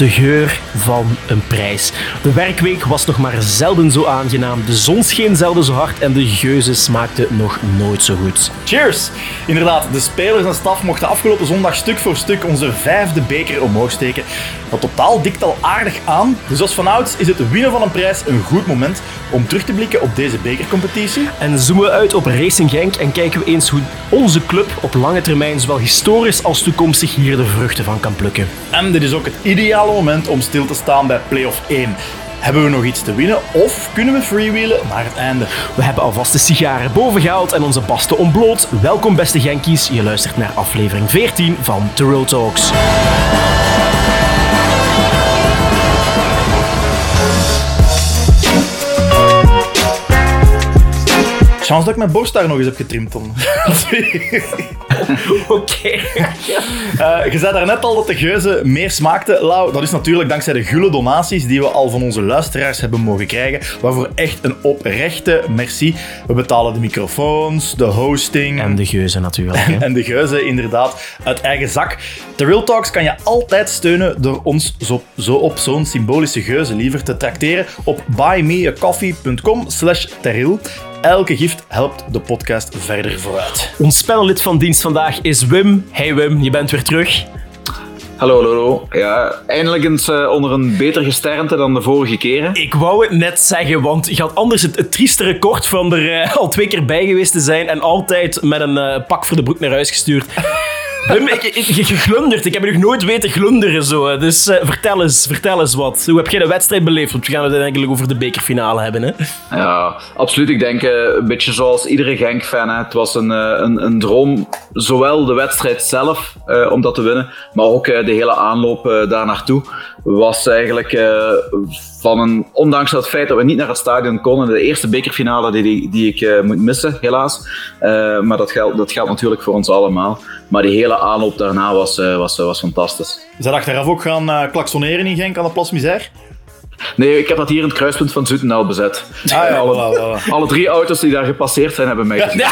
de geur van een prijs. De werkweek was nog maar zelden zo aangenaam, de zon scheen zelden zo hard en de geuze smaakte nog nooit zo goed. Cheers! Inderdaad, de spelers en staf mochten afgelopen zondag stuk voor stuk onze vijfde beker omhoog steken. Dat totaal dikt al aardig aan, dus als vanouds is het winnen van een prijs een goed moment om terug te blikken op deze bekercompetitie. En zoomen we uit op Racing Genk en kijken we eens hoe onze club op lange termijn zowel historisch als toekomstig hier de vruchten van kan plukken. En dit is ook het ideale moment om stil te staan bij play-off 1. Hebben we nog iets te winnen of kunnen we freewheelen naar het einde? We hebben alvast de sigaren bovengehaald en onze basten ontbloot. Welkom beste Genkies, je luistert naar aflevering 14 van The Road Talks. Chance dat ik mijn borst daar nog eens heb getrimd dan. Oké. Eh, je zei daarnet al dat de geuze meer smaakte. Lau, dat is natuurlijk dankzij de gulle donaties die we al van onze luisteraars hebben mogen krijgen. Waarvoor echt een oprechte merci. We betalen de microfoons, de hosting. En de geuze natuurlijk. hè. En de geuze inderdaad uit eigen zak. The Real Talks kan je altijd steunen door ons zo, zo op zo'n symbolische geuze liever te tracteren op buymeacoffee.com slash. Elke gift helpt de podcast verder vooruit. Ons spellelid van dienst vandaag is Wim. Hey Wim, je bent weer terug. Hallo, hallo, hallo. Ja, eindelijk eens eh, onder een beter gesternte dan de vorige keren. Ik wou het net zeggen, want je had anders het, het trieste record van er eh, al twee keer bij geweest te zijn en altijd met een eh, pak voor de broek naar huis gestuurd. Ik, ik, je geglunderd. Ik heb nog nooit weten glunderen zo. Dus eh, vertel, eens, vertel eens wat. Hoe heb jij de wedstrijd beleefd? Want we gaan het eigenlijk over de bekerfinale hebben. Hè? Ja, absoluut. Ik denk eh, een beetje zoals iedere Genk-fan. Het was een, eh, een, een droom, zowel de wedstrijd zelf om dat te winnen, maar ook de hele aanloop daar naartoe. Was eigenlijk van een, ondanks het feit dat we niet naar het stadion konden, de eerste bekerfinale die, die, die ik eh, moet missen, helaas. Eh, maar dat geldt, dat geldt natuurlijk voor ons allemaal. Maar die hele aanloop daarna was, eh, was, was fantastisch. Is dat achteraf ook gaan eh klaksoneren in Genk aan de Plas Misère? Nee, ik heb dat hier in het kruispunt van Zoetendaal bezet. Ah ja, voilà, voilà. Alle drie auto's die daar gepasseerd zijn, hebben mij gezien.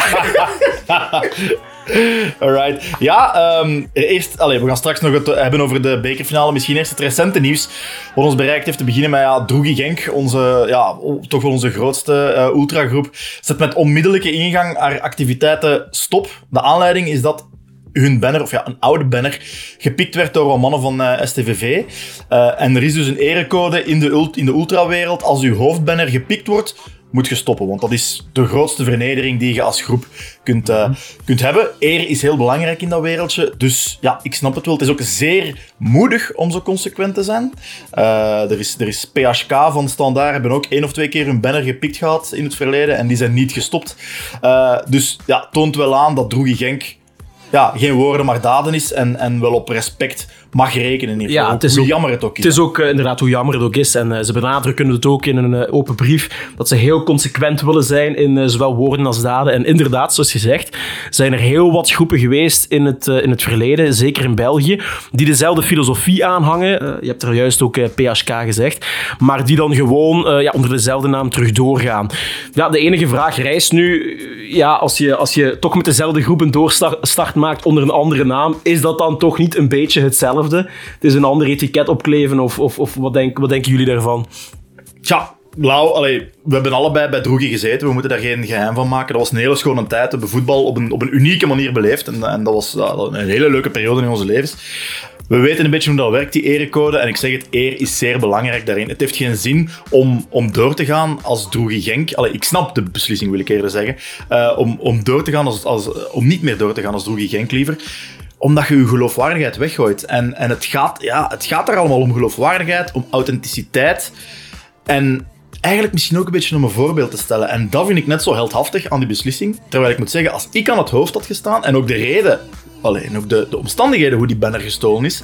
Alright. Ja, ehm, eerst, allez, we gaan straks nog het hebben over de bekerfinale. Misschien eerst het recente nieuws wat ons bereikt heeft. Te beginnen met ja, Droegi Genk, onze, ja, toch wel onze grootste eh, ultragroep. Zet met onmiddellijke ingang haar activiteiten stop. De aanleiding is dat hun banner, of ja, een oude banner, gepikt werd door wat mannen van eh, STVV. Eh, en er is dus een erecode in de, in de ultrawereld. Als uw hoofdbanner gepikt wordt, moet je stoppen. Want dat is de grootste vernedering die je als groep kunt, eh, kunt hebben. Eer is heel belangrijk in dat wereldje. Dus ja, ik snap het wel. Het is ook zeer moedig om zo consequent te zijn. Eh, er, is, er is PHK van Standaard, hebben ook één of twee keer hun banner gepikt gehad in het verleden. En die zijn niet gestopt. Eh, dus ja, toont wel aan dat Droegi Genk ja, geen woorden maar daden is en, en wel op respect mag rekenen hiervoor. Ja, het is hoe ook- jammer het ook is. Het is ook eh, inderdaad hoe jammer het ook is. En eh, ze benadrukken het ook in een eh, open brief. Dat ze heel consequent willen zijn in zowel woorden als daden. En inderdaad, zoals gezegd, zijn er heel wat groepen geweest in het, in het verleden, zeker in België, die dezelfde filosofie aanhangen. Je hebt er juist ook PHK gezegd. Maar die dan gewoon ja, onder dezelfde naam terug doorgaan. Ja, de enige vraag rijst nu, ja, als je, als je toch met dezelfde groep een doorstart maakt onder een andere naam, is dat dan toch niet een beetje hetzelfde? Het is een ander etiket opkleven of, of, of wat, denk, wat denken jullie daarvan? Tja, Lau, allee, we hebben allebei bij Droegi gezeten. We moeten daar geen geheim van maken. Dat was een hele schone tijd. We hebben voetbal op een, op een unieke manier beleefd. En, en dat was een hele leuke periode in onze levens. We weten een beetje hoe dat werkt, die erecode. En ik zeg het, eer is zeer belangrijk daarin. Het heeft geen zin om, om door te gaan als Droegi Genk. Ik snap de beslissing, wil ik eerder zeggen. Eh, om, om, door te gaan als, als, om niet meer door te gaan als Droegi Genk liever omdat je je geloofwaardigheid weggooit. En, en het, gaat, ja, het gaat er allemaal om geloofwaardigheid, om authenticiteit. En eigenlijk misschien ook een beetje om een voorbeeld te stellen. En dat vind ik net zo heldhaftig aan die beslissing. Terwijl ik moet zeggen, als ik aan het hoofd had gestaan, en ook de reden, alleen ook de, de omstandigheden hoe die banner gestolen is.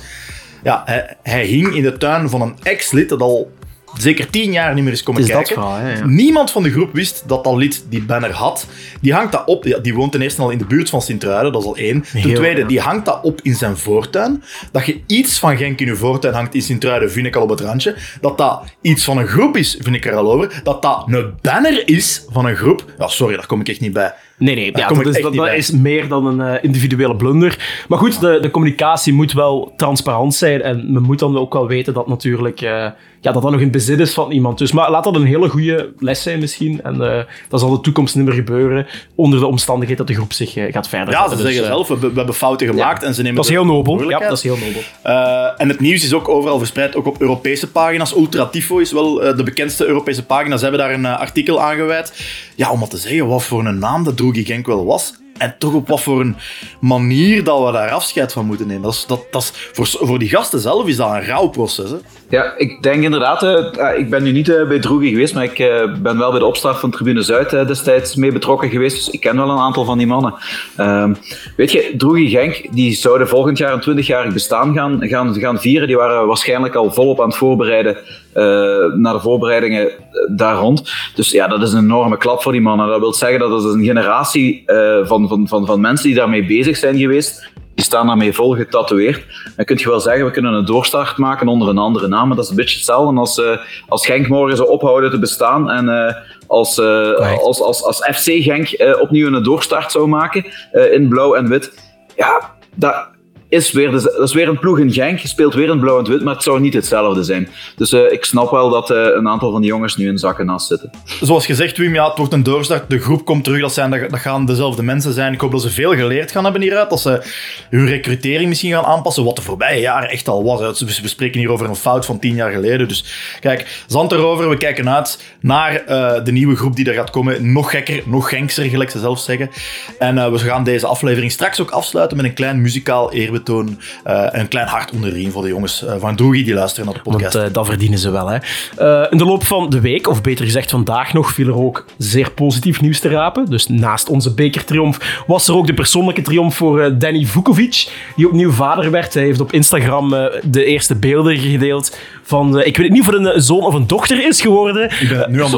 Ja, hij, hij hing in de tuin van een ex-lid dat al zeker tien jaar niet meer is komen kijken. verhaal, hè, ja. Niemand van de groep wist dat dat lid die banner had. Die hangt dat op. Ja, die woont ten eerste al in de buurt van Sint-Truiden, dat is al één. Ten Heel, tweede, ja. die hangt dat op in zijn voortuin. Dat je iets van Genk in je voortuin hangt in Sint-Truiden, vind ik al op het randje. Dat dat iets van een groep is, vind ik er al over. Dat dat een banner is van een groep. Ja, sorry, daar kom ik echt niet bij. Nee, nee, ja, dat, is, dat, dat is meer dan een eh, individuele blunder. Maar goed, de, de communicatie moet wel transparant zijn. En men moet dan ook wel weten dat natuurlijk eh, ja, dat dat nog in bezit is van iemand. Dus maar laat dat een hele goede les zijn misschien. En eh dat zal de toekomst niet meer gebeuren onder de omstandigheid dat de groep zich eh, gaat verder Ja, ze zetten. zeggen Dus, eh, zelf, we, we hebben fouten gemaakt en ze nemen Dat is heel nobel. Ja, dat is heel nobel. Eh, en het nieuws is ook overal verspreid, ook op Europese pagina's. Ultra Tifo is wel de bekendste Europese pagina. Ze hebben daar een artikel aan gewijd. Ja, om maar te zeggen wat voor een naam dat Droegi Genk wel was. En toch op wat voor een manier dat we daar afscheid van moeten nemen. Dat is, dat, dat voor, voor die gasten zelf is dat een rouwproces. Hè? Ja, ik denk inderdaad, eh, eh, ik ben nu niet eh, bij Droegi geweest, maar ik ben wel bij de opstart van Tribune Zuid destijds mee betrokken geweest, dus ik ken wel een aantal van die mannen. Ehm, weet je, Droegi Genk, die zouden volgend jaar een 20-jarig bestaan gaan, gaan, gaan vieren. Die waren waarschijnlijk al volop aan het voorbereiden naar de voorbereidingen eh, daar rond. Dus ja, dat is een enorme klap voor die mannen. Dat wil zeggen dat het een generatie eh, van, van, van, van mensen die daarmee bezig zijn geweest, die staan daarmee vol getatoeëerd. Dan kun je wel zeggen, we kunnen een doorstart maken onder een andere naam. Maar dat is een beetje hetzelfde als, eh, als Genk morgen zou ophouden te bestaan. En eh, als, eh, als, als, als FC Genk eh, opnieuw een doorstart zou maken eh, in blauw en wit. Ja, dat is, weer dat is weer een ploeg in Genk. Je speelt weer in blauw en wit, maar het zou niet hetzelfde zijn. Dus eh, ik snap wel dat eh, een aantal van die jongens nu in zakken naast zitten. Zoals gezegd, Wim, ja, het wordt een doorstart. De groep komt terug. Dat, zijn, dat gaan dezelfde mensen zijn. Ik hoop dat ze veel geleerd gaan hebben hieruit. Dat ze hun recrutering misschien gaan aanpassen. Wat de voorbije jaren echt al was. We spreken hier over een fout van tien jaar geleden. Dus kijk, zand erover. We kijken uit naar eh, de nieuwe groep die er gaat komen. Nog gekker, nog genkser, gelijk ze zelf zeggen. En we gaan deze aflevering straks ook afsluiten met een klein muzikaal eerbetoon. eh, en een klein hart onder de riem voor de jongens eh, van Droegi die luisteren naar de podcast. Want eh, dat verdienen ze wel. Hè. Eh, in de loop van de week, of beter gezegd vandaag nog, viel er ook zeer positief nieuws te rapen. Dus naast onze bekertriomf was er ook de persoonlijke triomf voor Danny Vukovic, die opnieuw vader werd. Hij heeft op Instagram eh, de eerste beelden gedeeld van, ik weet niet of het een zoon of een dochter is geworden. Ik ben nu aan.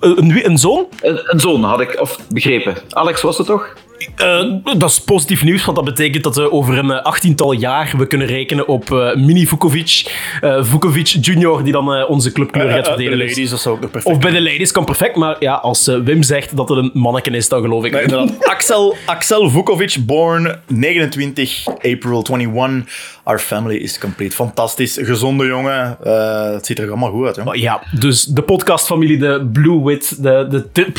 Een, een, een zoon? Een, een zoon had ik, of begrepen. Alex was het toch? Eh, dat is positief nieuws, want dat betekent dat we over een eh, achttiental jaar we kunnen rekenen op eh, mini Vukovic. Vukovic junior, die dan onze clubkleur gaat Eh, eh, de verdedigen. Ladies, dat zou ook nog perfect Of bij de ladies kan perfect, maar ja, als Wim zegt dat het een manneken is, dan geloof ik. Nee, inderdaad. Axel, Axel Vukovic, born 29 April 21. Our family is complete. Fantastisch. Gezonde jongen. Het ziet er allemaal goed uit. Hè? Maar ja, dus de podcastfamilie, de Blue Wit, de, de, de,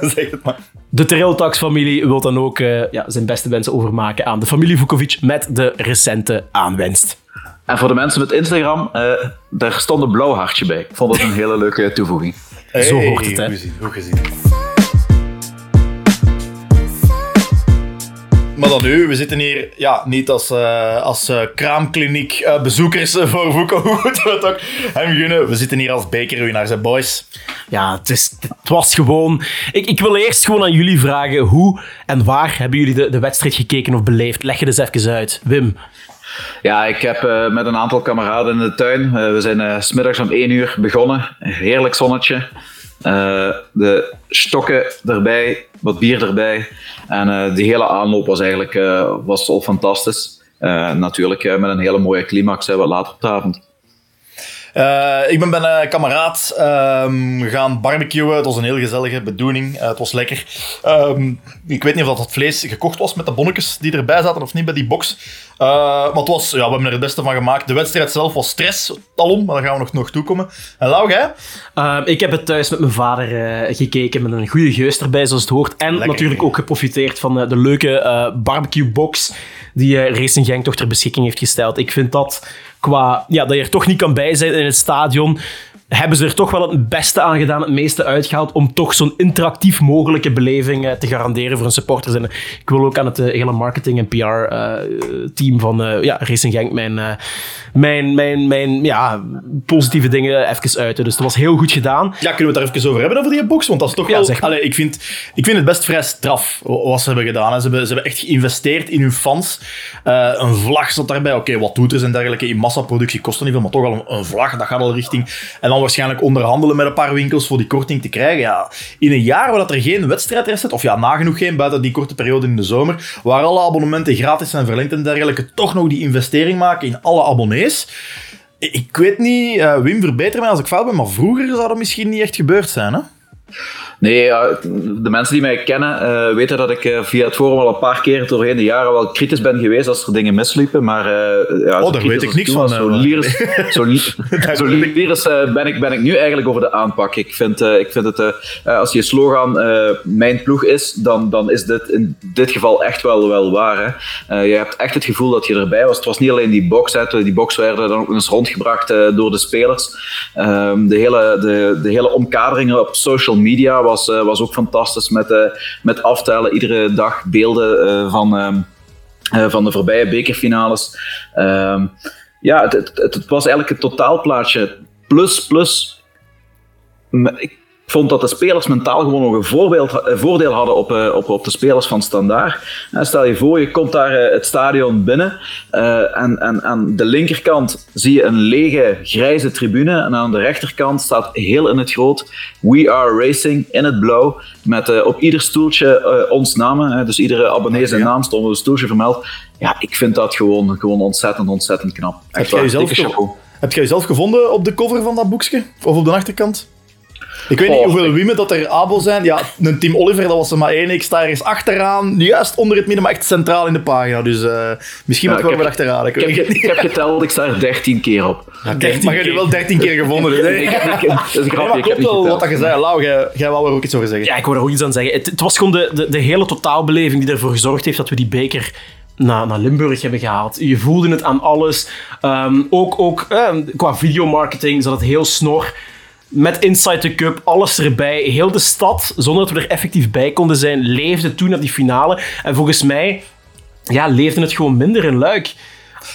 zeg het maar. De Trailtax-familie wil dan ook eh, ja, zijn beste wensen overmaken aan de familie Vukovic met de recente aanwinst. En voor de mensen met Instagram, eh, daar stond een blauw hartje bij. Ik vond dat een hele leuke toevoeging. Zo hoort het, hè. Goed gezien. Goed gezien. Maar dan nu, we zitten hier ja, niet als, eh, als eh, kraamkliniek eh, bezoekers voor. Hoe moeten we het ook hem gunnen? We zitten hier als bekerwinnaars, hè, boys. Ja, het, is, het was gewoon... Ik, ik wil eerst gewoon aan jullie vragen, hoe en waar hebben jullie de, de wedstrijd gekeken of beleefd? Leg je dus even uit. Wim. Ja, ik heb eh, met een aantal kameraden in de tuin. eh, we zijn eh, s smiddags om 1 uur begonnen. Een heerlijk zonnetje. Eh, de stokken erbij, wat bier erbij. En eh die hele aanloop was eigenlijk eh, was al fantastisch. Eh, natuurlijk met een hele mooie climax wat later op de avond. Eh, ik ben bij een kameraad ehm, gaan barbecuen. Het was een heel gezellige bedoeling. Eh, het was lekker. Ehm, ik weet niet of dat het vlees gekocht was met de bonnetjes die erbij zaten of niet bij die box. Eh, maar het was, ja, we hebben er het beste van gemaakt. De wedstrijd zelf was stress, alom, maar daar gaan we nog, nog toekomen. En Lau, jij? Ehm, ik heb het thuis met mijn vader gekeken met een goede geus erbij, zoals het hoort. En Lekker. natuurlijk ook geprofiteerd van de leuke eh, barbecue-box die eh, Racing Genk toch ter beschikking heeft gesteld. Ik vind dat qua ja, dat je er toch niet kan bij zijn in het stadion, hebben ze er toch wel het beste aan gedaan, het meeste uitgehaald, om toch zo'n interactief mogelijke beleving eh, te garanderen voor hun supporters. En eh, ik wil ook aan het eh, hele marketing- en PR-team van ja, Racing Genk mijn, mijn, mijn, mijn ja, positieve dingen even uiten. Dus dat was heel goed gedaan. Ja, kunnen we het daar even over hebben, over die box? Want dat is toch Ja, wel... zeg maar. Allee, ik, vind, ik vind het best vrij straf wat ze hebben gedaan. Ze hebben, ze hebben echt geïnvesteerd in hun fans. Een vlag zat daarbij. Oké, wat toeters en dergelijke in massaproductie kosten niet veel, maar toch al een, een vlag, dat gaat al richting... En dan waarschijnlijk onderhandelen met een paar winkels voor die korting te krijgen. Ja, in een jaar waar dat er geen wedstrijd is, of ja, nagenoeg geen, buiten die korte periode in de zomer, waar alle abonnementen gratis zijn verlengd en dergelijke, toch nog die investering maken in alle abonnees. Ik weet niet, eh, Wim, verbeter mij als ik fout ben, maar vroeger zou dat misschien niet echt gebeurd zijn, hè? Nee, ja, de mensen die mij kennen uh, weten dat ik uh, via het forum al een paar keer doorheen de jaren wel kritisch ben geweest als er dingen misliepen. Maar uh, ja, oh, daar weet ik niks van. Zo lyrisch, zo, zo lyrisch ben, ik, ben ik nu eigenlijk over de aanpak. Ik vind, ik vind het, als je slogan mijn ploeg is, dan, dan is dit in dit geval echt wel, wel waar. Hè. je hebt echt het gevoel dat je erbij was. Het was niet alleen die box, hè. die box werden dan ook eens rondgebracht door de spelers. Um, de, hele, de, de hele omkaderingen op social media was, uh, was ook fantastisch met, uh, met aftellen. Iedere dag beelden uh, van, um, van de voorbije bekerfinales. Um, ja, het, het, was eigenlijk het totaalplaatje. Plus, plus. Vond dat de spelers mentaal gewoon nog een, voorbeeld, een voordeel hadden op, eh, op, op de spelers van Standaard. En stel je voor, je komt daar eh, het stadion binnen en, en aan de linkerkant zie je een lege grijze tribune en aan de rechterkant staat heel in het groot We Are Racing in het blauw met op ieder stoeltje ons namen. dus iedere abonnee zijn naam stond op een stoeltje vermeld. Ja, ik vind dat gewoon, gewoon ontzettend, ontzettend knap. Heb jij, jezelf heb jij jezelf gevonden op de cover van dat boekje? Of op de achterkant? Ik weet niet hoeveel women dat er abo zijn. Ja, een Team Oliver, dat was er maar één. Ik sta ergens achteraan, juist onder het midden, maar echt centraal in de pagina. Dus uh, misschien moet ik wel weer achteraan. Ik, ik, heb, ik heb geteld, ik sta er 13 keer op. Ja, 13 maar je hebt nu wel 13 keer gevonden. Dus, nee, dat is een grapje. klopt wel wat je zei. Lau, jij, jij wou er ook iets over zeggen. Ja, ik wil er ook iets aan zeggen. Het, het was gewoon de, de, de hele totaalbeleving die ervoor gezorgd heeft dat we die beker naar, naar Limburg hebben gehaald. Je voelde het aan alles. Um, ook ook eh, qua videomarketing zat het heel snor. Met Inside the Cup, alles erbij. Heel de stad, zonder dat we er effectief bij konden zijn, leefde toen naar die finale. En volgens mij ja, leefde het gewoon minder in luik.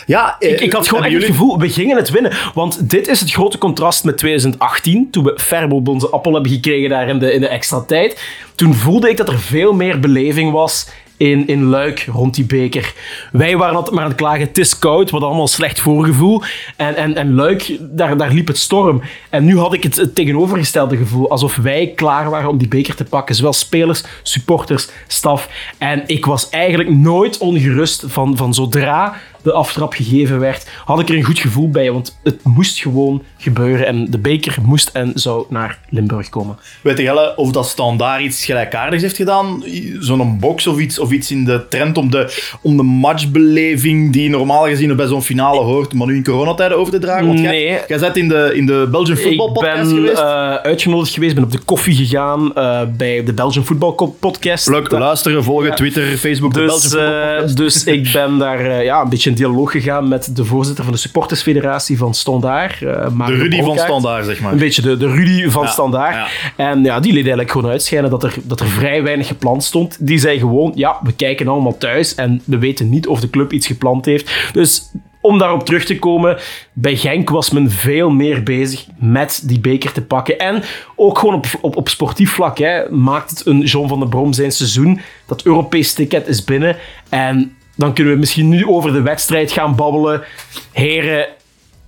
Ja, ik, ik had eh, gewoon echt jullie... het gevoel, we gingen het winnen. Want dit is het grote contrast met 2018, toen we Ferbo onze appel hebben gekregen daar in de, in de extra tijd. Toen voelde ik dat er veel meer beleving was in, in Luik rond die beker. Wij waren altijd maar aan het klagen, het is koud, wat allemaal slecht voorgevoel. En, en, en Luik, daar, daar liep het storm. En nu had ik het, het tegenovergestelde gevoel, alsof wij klaar waren om die beker te pakken. Zowel spelers, supporters, staf. En ik was eigenlijk nooit ongerust van, van zodra de aftrap gegeven werd, had ik er een goed gevoel bij. Want het moest gewoon gebeuren. En de beker moest en zou naar Limburg komen. Weet je of dat Standaard iets gelijkaardigs heeft gedaan? Zo'n box of iets, of iets in de trend om de, om de matchbeleving die normaal gezien bij zo'n finale hoort, maar nu in coronatijden over te dragen? Want nee. Jij, jij bent in de, in de Belgian Football Podcast geweest? Ik ben uh, uitgenodigd geweest, ben op de koffie gegaan uh, bij de Belgian Football Podcast. Leuk, luisteren, volgen, ja. Twitter, Facebook, dus, de Belgian Podcast. Uh, dus ik ben daar ja, een beetje dialoog gegaan met de voorzitter van de supportersfederatie van Standaard. Uh, de Rudy van Standaard, zeg maar. Een beetje de, de Rudy van ja, Standaard. Ja. En ja, die liet eigenlijk gewoon uitschijnen dat er, dat er vrij weinig gepland stond. Die zei gewoon, ja, we kijken allemaal thuis en we weten niet of de club iets gepland heeft. Dus om daarop terug te komen, bij Genk was men veel meer bezig met die beker te pakken. En ook gewoon op, op, op sportief vlak hè, maakt het een John van der Brom zijn seizoen. Dat Europees ticket is binnen. En dan kunnen we misschien nu over de wedstrijd gaan babbelen. Heren,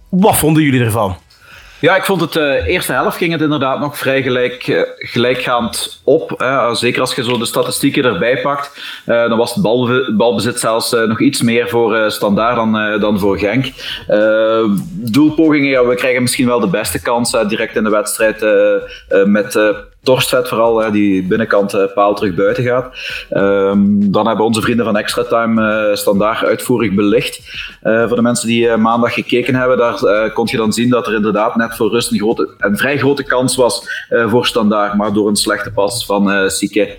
wat vonden jullie ervan? Ja, ik vond het de uh, eerste helft ging het inderdaad nog vrij gelijk, uh, gelijkgaand op. Hè. Zeker als je zo de statistieken erbij pakt, dan was het balbe balbezit zelfs nog iets meer voor Standaard dan, dan voor Genk. doelpogingen, ja, we krijgen misschien wel de beste kans direct in de wedstrijd met Torstvet vooral, hè, die binnenkant uh, paal terug buiten gaat. Um, dan hebben onze vrienden van Extra Time uh, standaard uitvoerig belicht. Uh, voor de mensen die maandag gekeken hebben, daar kon je dan zien dat er inderdaad net voor rust een, grote, een vrij grote kans was voor standaard, maar door een slechte pas van Sieke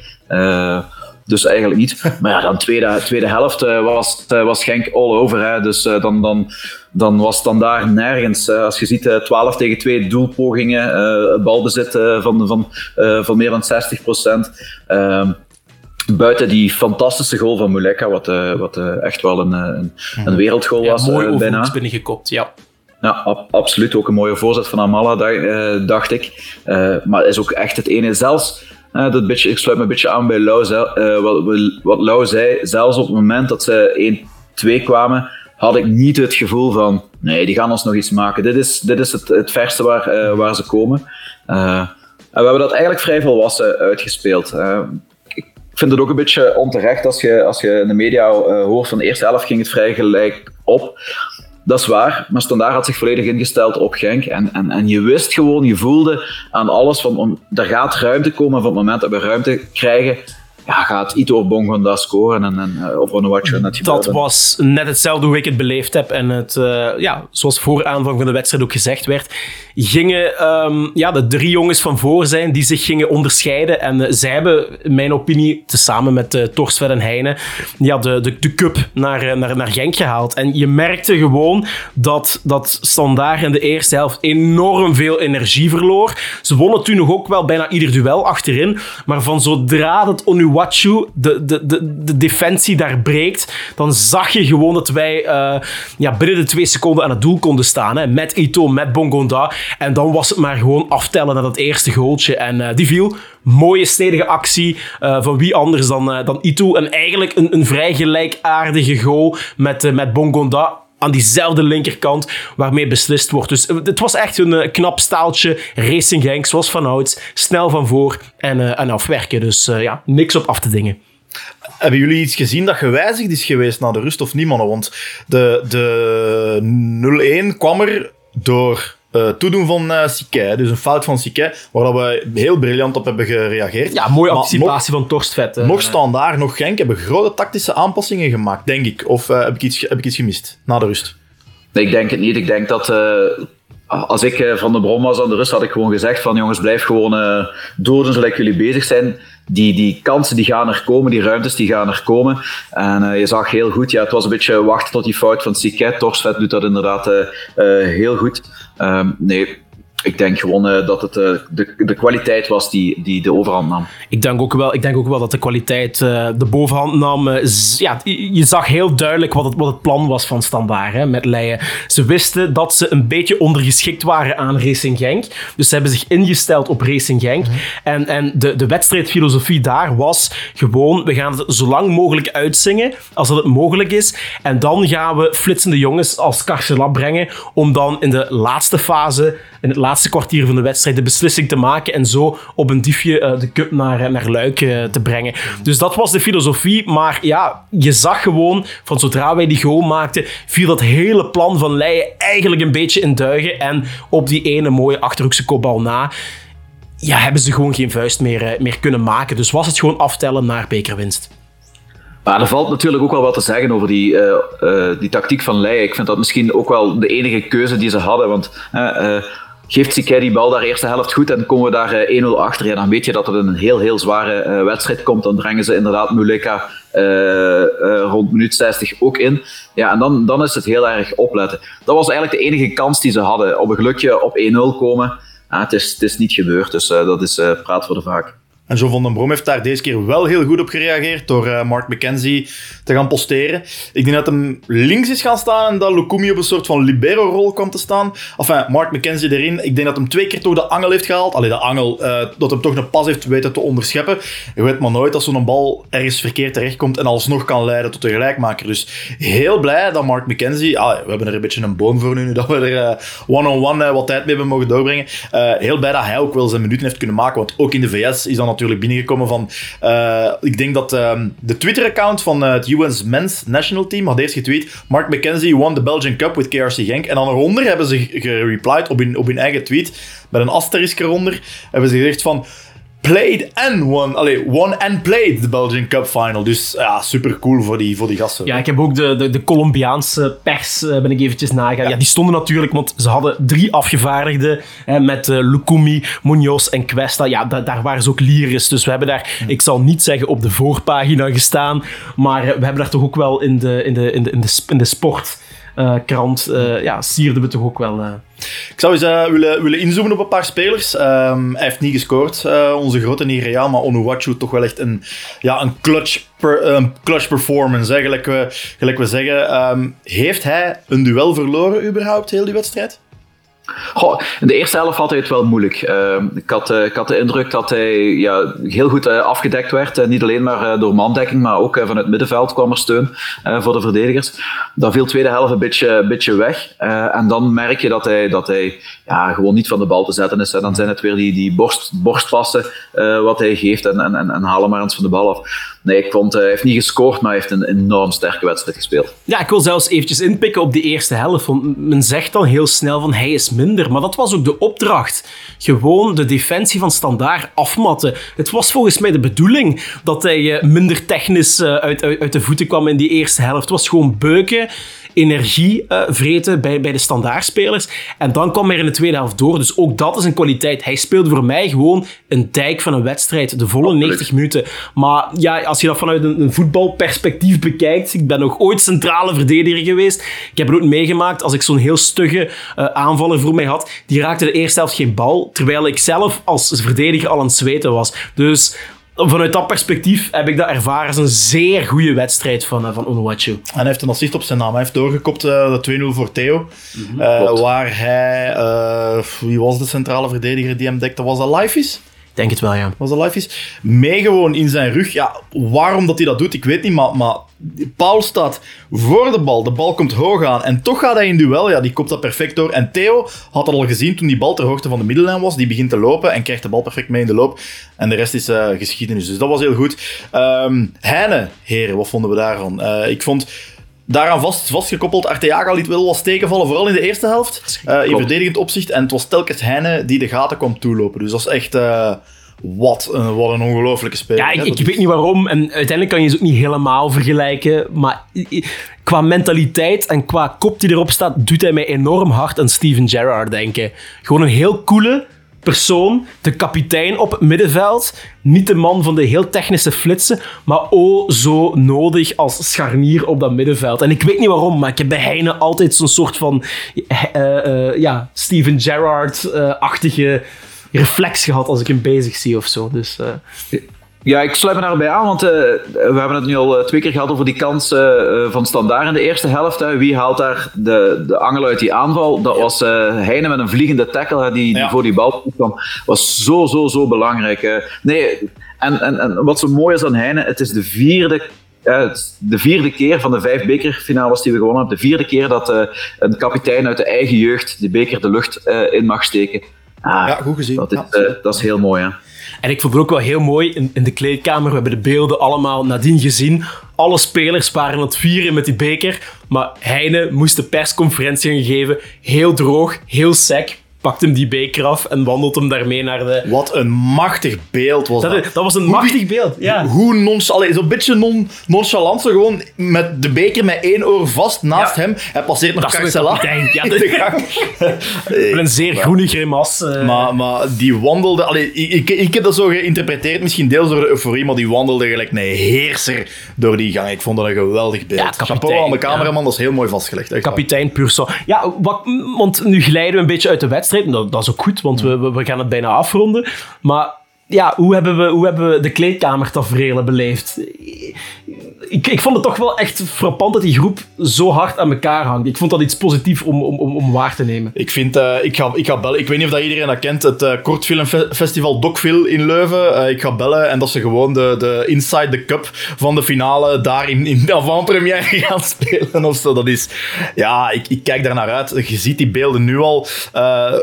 dus eigenlijk niet. Maar ja, dan tweede, tweede helft uh, was, uh, was Genk all over. Hè. Dus uh, dan, dan, dan was het daar nergens. als je ziet, 12 tegen 2 doelpogingen, balbezit van, van, van meer dan 60 procent. Ehm, buiten die fantastische goal van Muleka, wat, wat echt wel een, een, een wereldgoal ja, was. Mooi bijna. binnengekopt, ja. Ja, ab absoluut. Ook een mooie voorzet van Amala, dacht ik. maar is ook echt het ene. Zelfs uh, dat ik sluit me een beetje aan bij Lau, uh, wat, wat Lau zei. Zelfs op het moment dat ze 1-2 kwamen, had ik niet het gevoel van, nee, die gaan ons nog iets maken. Dit is, dit is het, het verste waar, uh, waar ze komen. en we hebben dat eigenlijk vrij volwassen uitgespeeld. ik vind het ook een beetje onterecht als je, als je in de media hoort van de eerste elf ging het vrij gelijk op. Dat is waar, maar Standaard had zich volledig ingesteld op Genk. En, en, en je wist gewoon, je voelde aan alles van, om, er gaat ruimte komen. Van het moment dat we ruimte krijgen, ja, gaat Ito of Bongonda scoren en, en uh, of Onuachu net Dat was net hetzelfde hoe ik het beleefd heb. En het, uh, ja, zoals voor aanvang van de wedstrijd ook gezegd werd, gingen um, ja, de drie jongens van voor zijn die zich gingen onderscheiden. En uh, zij hebben, in mijn opinie, tezamen met uh, Torsved en Heine, ja, de, de, de cup naar, naar, naar Genk gehaald. En je merkte gewoon dat, dat Standaard in de eerste helft enorm veel energie verloor. Ze wonnen toen nog ook wel bijna ieder duel achterin. Maar van zodra dat Onuachu De, de, de, de defensie daar breekt, dan zag je gewoon dat wij uh, ja, binnen de twee seconden aan het doel konden staan. Hè, met Ito, met Bongonda. En dan was het maar gewoon aftellen naar dat eerste goaltje. En uh, die viel. Mooie stedige actie uh, van wie anders dan, dan Ito. En eigenlijk een, een vrij gelijkaardige goal met, met Bongonda aan diezelfde linkerkant waarmee beslist wordt. Dus het was echt een uh, knap staaltje. Racing Genk, zoals vanouds. Snel van voor en, uh, en afwerken. Dus ja, niks op af te dingen. Hebben jullie iets gezien dat gewijzigd is geweest na de rust of niet? Want de, de 0-1 kwam er door uh, toedoen van uh. Dus een fout van Siquet, waar we heel briljant op hebben gereageerd. Ja, mooie anticipatie van Torstvet. Uh, nog standaard, nog Genk hebben grote tactische aanpassingen gemaakt, denk ik. Of heb, ik iets, heb ik iets gemist na de rust? Nee, ik denk het niet. Ik denk dat als ik van de bron was aan de rust, had ik gewoon gezegd van jongens, blijf gewoon uh, doden zodat jullie bezig zijn. Die, die kansen die gaan er komen, die ruimtes die gaan er komen. En uh, je zag heel goed, ja, het was een beetje wachten tot die fout van Siket. Torsvet doet dat inderdaad heel goed. Um, nee, ik denk gewoon uh, dat het uh, de, de kwaliteit was die, die de overhand nam. Ik denk ook wel, ik denk ook wel dat de kwaliteit uh, de bovenhand nam. ja, je zag heel duidelijk wat het, wat het plan was van Standaard hè, met Leijen. Ze wisten dat ze een beetje ondergeschikt waren aan Racing Genk. Dus ze hebben zich ingesteld op Racing Genk. Mm -hmm. En, en de, de wedstrijdfilosofie daar was gewoon, we gaan het zo lang mogelijk uitzingen als dat het mogelijk is. En dan gaan we flitsende jongens als Karselab brengen om dan in de laatste fase, in het laatste kwartier van de wedstrijd de beslissing te maken en zo op een diefje uh, de cup naar, naar Luik uh, te brengen. Dus dat was de filosofie, maar ja, je zag gewoon van zodra wij die goal maakten, viel dat hele plan van Leijen eigenlijk een beetje in duigen en op die ene mooie Achterhoekse kopbal na ja, hebben ze gewoon geen vuist meer, meer kunnen maken. Dus was het gewoon aftellen naar bekerwinst. Maar er valt natuurlijk ook wel wat te zeggen over die, die tactiek van Leijen. Ik vind dat misschien ook wel de enige keuze die ze hadden. Want geeft Sikai die bal daar eerste helft goed en komen we daar 1-0 achter, ja, dan weet je dat het een heel, heel zware uh, wedstrijd komt. Dan brengen ze inderdaad Muleka uh, rond minuut 60 ook in. Ja, en dan, dan is het heel erg opletten. Dat was eigenlijk de enige kans die ze hadden. Op een gelukje op 1-0 komen. Ah, het, is, het is niet gebeurd, dus dat is praat voor de vaak. En John van den Brom heeft daar deze keer wel heel goed op gereageerd door uh, Mark McKenzie te gaan posteren. Ik denk dat hem links is gaan staan en dat Lukumi op een soort van libero-rol kwam te staan. Enfin, Mark McKenzie erin. Ik denk dat hem twee keer toch de angel heeft gehaald. Allee, de angel, uh, dat hem toch een pas heeft weten te onderscheppen. Je weet maar nooit als zo'n bal ergens verkeerd terechtkomt en alsnog kan leiden tot een gelijkmaker. Dus heel blij dat Mark McKenzie... Ah, we hebben er een beetje een boom voor nu, dat we er one-on-one uh, -on -one, wat tijd mee hebben mogen doorbrengen. heel blij dat hij ook wel zijn minuten heeft kunnen maken, want ook in de VS is dan natuurlijk binnengekomen van... Uh, ik denk dat um, de Twitter-account van uh, het US Men's National Team had eerst getweet Mark McKenzie won the Belgian Cup with KRC Genk. En dan eronder hebben ze gereplied op op hun eigen tweet, met een asterisk eronder, hebben ze gezegd van played and won. Allee, won and played de Belgian Cup final. Dus ja, super cool voor die, voor die gasten. Ja, ik heb ook de, de, de Colombiaanse pers, uh, ben ik eventjes nagaan. Ja. ja. die stonden natuurlijk, want ze hadden drie afgevaardigden hè, met uh, Lukumi, Munoz en Questa. Ja, da, daar waren ze ook lyrisch. Dus we hebben daar, ik zal niet zeggen op de voorpagina gestaan, maar we hebben daar toch ook wel in de, in de, in de, in de, in de sport krant, uh, ja, sierden we toch ook wel. Uh. Ik zou eens willen, willen inzoomen op een paar spelers. Um, hij heeft niet gescoord, onze grote Nigeria, maar Onuwachu toch wel echt een, ja, een clutch, per, um, clutch performance, hè, gelijk, we, gelijk we zeggen. Um, heeft hij een duel verloren überhaupt, heel die wedstrijd? In de eerste helft had hij het wel moeilijk. Ehm, ik, had, ik had de indruk dat hij ja, heel goed afgedekt werd. niet alleen maar door mandekking, maar ook van het middenveld kwam er steun voor de verdedigers. Dan viel de tweede helft een beetje, beetje weg. en dan merk je dat hij, dat hij ja, gewoon niet van de bal te zetten is. Dan zijn het weer die, die borst, borstpassen wat hij geeft en, en, en, en halen maar eens van de bal af. Nee, ik vond, hij heeft niet gescoord, maar hij heeft een enorm sterke wedstrijd gespeeld. Ja, ik wil zelfs eventjes inpikken op die eerste helft. Want men zegt dan heel snel van hij is minder. Maar dat was ook de opdracht. Gewoon de defensie van Standaard afmatten. Het was volgens mij de bedoeling dat hij eh, minder technisch eh, uit, uit, uit de voeten kwam in die eerste helft. Het was gewoon beuken energie uh, vreten bij, bij de standaardspelers. En dan kwam hij in de tweede helft door. Dus ook dat is een kwaliteit. Hij speelde voor mij gewoon een dijk van een wedstrijd. De volle 90 minuten. Maar ja, als je dat vanuit een, een, voetbalperspectief bekijkt. Ik ben nog ooit centrale verdediger geweest. Ik heb het ook meegemaakt als ik zo'n heel stugge uh, aanvaller voor mij had. Die raakte de eerste helft geen bal. Terwijl ik zelf als verdediger al aan het zweten was. Dus vanuit dat perspectief heb ik dat ervaren als een zeer goede wedstrijd van, uh, van Onuachu. En hij heeft een assist op zijn naam. Hij heeft doorgekopt uh, de 2-0 voor Theo. Mm -hmm, waar hij... wie was de centrale verdediger die hem dekte? Was dat Lifeis? Denk het wel, ja. Was dat live is? Mee gewoon in zijn rug. Ja, waarom dat hij dat doet, ik weet niet, maar, maar Paul staat voor de bal. De bal komt hoog aan en toch gaat hij in duel. Ja, die kopt dat perfect door. En Theo had dat al gezien toen die bal ter hoogte van de middellijn was. Die begint te lopen en krijgt de bal perfect mee in de loop. En de rest is uh, geschiedenis. Dus dat was heel goed. Um, Heine, heren, wat vonden we daarvan? Uh, ik vond daaraan vast, vastgekoppeld. Arteaga liet wel wat stekenvallen, vooral in de eerste helft. Uh, in verdedigend opzicht. En het was telkens Heine die de gaten kwam toelopen. Dus dat is echt... Uh, wat een, wat een ongelofelijke speler. Ja, ik, ik weet niet waarom. En uiteindelijk kan je ze ook niet helemaal vergelijken. Maar qua mentaliteit en qua kop die erop staat, doet hij mij enorm hard aan Steven Gerrard denken. Gewoon een heel coole persoon, de kapitein op het middenveld. Niet de man van de heel technische flitsen, maar oh zo nodig als scharnier op dat middenveld. En ik weet niet waarom, maar ik heb bij Heine altijd zo'n soort van uh, uh, ja, Steven Gerrard-achtige reflex gehad als ik hem bezig zie of zo. Dus, ja, ik sluit me daarbij aan, want uh, we hebben het nu al twee keer gehad over die kans uh, van Standaard in de eerste helft. Hè. Wie haalt daar de, de angel uit die aanval? Dat was uh, Heine met een vliegende tackle die, die voor die bal kwam. was zo, zo, zo belangrijk. nee, en, en, en wat zo mooi is aan Heine, het is de vierde de vierde keer van de vijf bekerfinales die we gewonnen hebben, de vierde keer dat uh, een kapitein uit de eigen jeugd de beker de lucht uh, in mag steken. Ah, ja, goed gezien. Dat is, uh, dat is heel mooi, hè. En ik vond het ook wel heel mooi in, in de kleedkamer. We hebben de beelden allemaal nadien gezien. Alle spelers waren aan het vieren met die beker. Maar Heine moest de persconferentie gaan geven. Heel droog, heel sec pakt hem die beker af en wandelt hem daarmee naar de... Wat een machtig beeld was dat. Dat, dat was een machtig beeld, ja. Hoe nonchalant... Zo'n beetje non, nonchalant, zo gewoon met de beker met één oor vast naast hem. Hij passeert nog Carcela ja, de gang. met een zeer groene grimas. Uh... Maar, maar die wandelde... Allee, ik, ik, ik heb dat zo geïnterpreteerd, misschien deels door de euforie, maar die wandelde gelijk een heerser door die gang. Ik vond dat een geweldig beeld. Ja, Chapeau aan de cameraman, dat is heel mooi vastgelegd. Echt kapitein Purso. Ja, wat, want nu glijden we een beetje uit de wedstrijd dat, dat is ook goed, want we, we gaan het bijna afronden. Maar ja, hoe hebben we, hoe hebben we de kleedkamertafereelen beleefd? Ik, ik vond het toch wel echt frappant dat die groep zo hard aan elkaar hangt. Ik vond dat iets positiefs om, om, om waar te nemen. Ik vind, uh, ik, ga, ik ga bellen. Ik weet niet of dat iedereen dat kent, het uh, kortfilmfestival Docfil in Leuven. Uh, ik ga bellen en dat ze gewoon de, de Inside the Cup van de finale daar in, in de avant-première gaan spelen of zo. Dat is, ja, ik, ik kijk daar naar uit. Je ziet die beelden nu al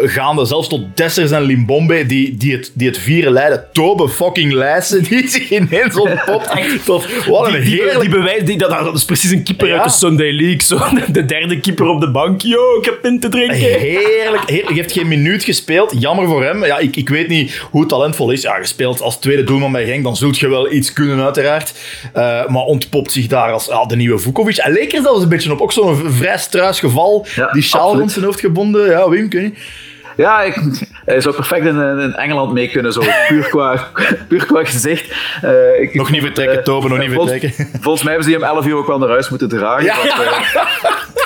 gaande, zelfs tot Dessers en Limbombe, die, die, het, die het vieren leiden Tobe fucking Lijssen die zich ineens ontpopt. Tot, wat een die, die, die bewijs, die, dat, dat is precies een keeper uit de Sunday League. Zo, de derde keeper op de bank. Yo, ik heb pint te drinken. Heerlijk. heerlijk. Je hebt geen minuut gespeeld. Jammer voor hem. Ja, ik, ik weet niet hoe talentvol is. Ja, gespeeld als tweede doelman bij Genk, dan zult je wel iets kunnen uiteraard. Uh, maar ontpopt zich daar als ja, de nieuwe Vukovic. En leek er zelfs een beetje op. Ook zo'n vrij struis geval. Ja, die sjaal rond zijn hoofd gebonden. Ja, Wim, kun je ja, ik, hij zou perfect in, in, Engeland mee kunnen, zo puur qua, puur qua gezicht. Uh, ik, nog niet vertrekken, uh, Toben, nog niet vertrekken. Volgens mij hebben ze hem 11 uur ook wel naar huis moeten dragen. Ja. Want, uh,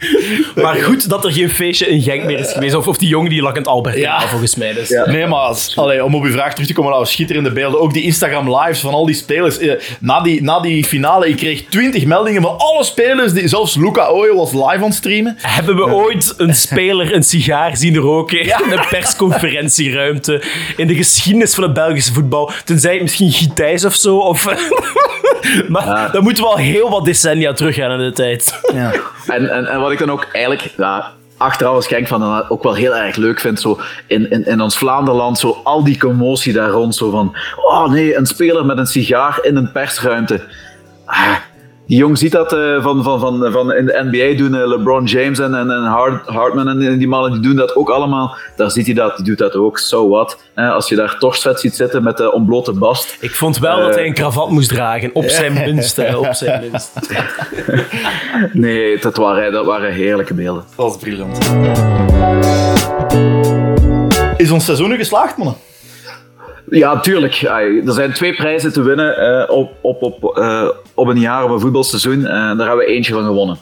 Maar goed dat er geen feestje in Genk meer is geweest. Of, of die jongen die lag in het Albert, Ja. volgens mij. Dus. Nee, maar als- allee, om op uw vraag terug te komen, nou, schitterende beelden. Ook die Instagram lives van al die spelers. Eh, Na die, na die finale, ik kreeg 20 meldingen van alle spelers. Die, zelfs Luca Oyo was live aan het streamen. Hebben we ooit een speler een sigaar zien roken in een persconferentieruimte in de geschiedenis van het Belgische voetbal? Tenzij het misschien Gitijs of zo. Of maar dan moeten we al heel wat decennia teruggaan in de tijd. Ja. En, en, en wat ik dan ook eigenlijk ja, achteraf Genk van dan ook wel heel erg leuk vind, zo in, in, in ons Vlaanderland, zo al die commotie daar rond, zo van, oh nee, een speler met een sigaar in een persruimte. Ah, jong ziet dat eh, van, van, van, van in de NBA doen eh, LeBron James en, en, en Hart, Hartman en die mannen die doen dat ook allemaal. Daar ziet hij dat, die doet dat ook, so what. Eh, als je daar Torstvet ziet zitten met de ontblote bast. Ik vond wel dat hij een kravat moest dragen. Op zijn minst. Op zijn minst. Nee, dat waren, dat waren heerlijke beelden. Dat was briljant. Is ons seizoen nu geslaagd, mannen? Ja, tuurlijk. Er zijn twee prijzen te winnen eh, op, op, op, eh, op een jaar, op een voetbalseizoen. Eh, daar hebben we eentje van gewonnen.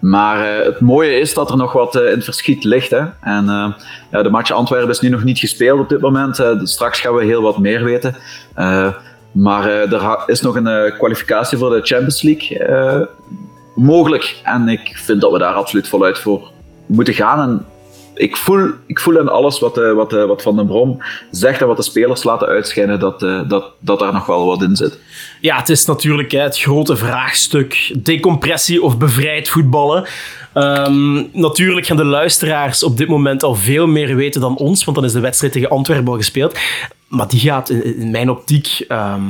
Maar het mooie is dat er nog wat in het verschiet ligt. Hè. En ja, de match Antwerpen is nu nog niet gespeeld op dit moment. Dus straks gaan we heel wat meer weten. Maar er is nog een kwalificatie voor de Champions League mogelijk. En ik vind dat we daar absoluut voluit voor moeten gaan. En ik voel, ik voel aan alles wat, eh, wat, eh, wat Van den Brom zegt en wat de spelers laten uitschijnen, dat, eh, dat, dat daar nog wel wat in zit. Ja, het is natuurlijk hè, het grote vraagstuk. Decompressie of bevrijd voetballen. Ehm, natuurlijk gaan de luisteraars op dit moment al veel meer weten dan ons, want dan is de wedstrijd tegen Antwerpen al gespeeld. Maar die gaat in, mijn optiek, ehm,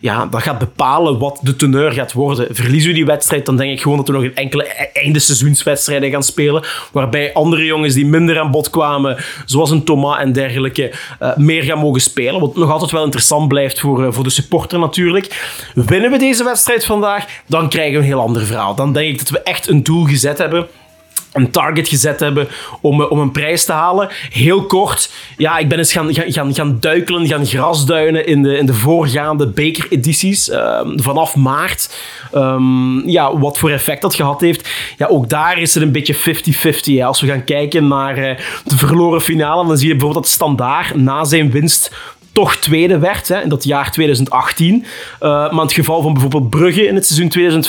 ja, dat gaat bepalen wat de teneur gaat worden. Verliezen we die wedstrijd, dan denk ik gewoon dat we nog een enkele e- einde seizoenswedstrijden gaan spelen, waarbij andere jongens die minder aan bod kwamen, zoals een Thomas en dergelijke, eh, meer gaan mogen spelen. Wat nog altijd wel interessant blijft voor, eh, voor de supporter natuurlijk. Winnen we deze wedstrijd vandaag, dan krijgen we een heel ander verhaal. Dan denk ik dat we echt een doel gezet hebben een target gezet hebben om, eh, om een prijs te halen. Heel kort, ja, ik ben eens gaan, gaan, gaan, duikelen, gaan grasduinen in de, in de voorgaande bekeredities ehm, vanaf maart. Ehm, ja, wat voor effect dat gehad heeft. Ja, ook daar is het een beetje 50-50. hè. Als we gaan kijken naar eh, de verloren finale, dan zie je bijvoorbeeld dat Standaard na zijn winst toch tweede werd hè, in dat jaar 2018. Eh, maar in het geval van bijvoorbeeld Brugge in het seizoen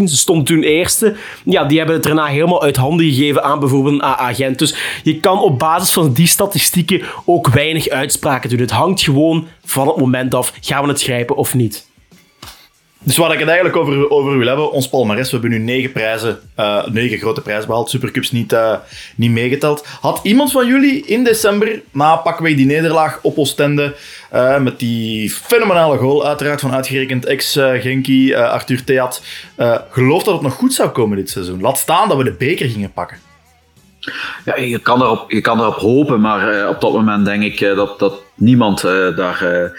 2014-2015, ze stond toen eerste. Ja, die hebben het daarna helemaal uit handen gegeven aan bijvoorbeeld een AA-agent. Dus je kan op basis van die statistieken ook weinig uitspraken doen. Het hangt gewoon van het moment af, gaan we het grijpen of niet. Dus waar ik het eigenlijk over, over wil hebben, ons palmares, we hebben nu negen prijzen, eh, negen grote prijzen behaald, Supercups niet, eh, niet meegeteld. Had iemand van jullie in december, na pakweg die nederlaag op Oostende, eh, met die fenomenale goal, uiteraard van uitgerekend ex-Genki, Arthur Theat, geloofd dat het nog goed zou komen dit seizoen? Laat staan dat we de beker gingen pakken. Ja, je, kan erop, je kan erop hopen, maar op dat moment denk ik dat, dat niemand daar,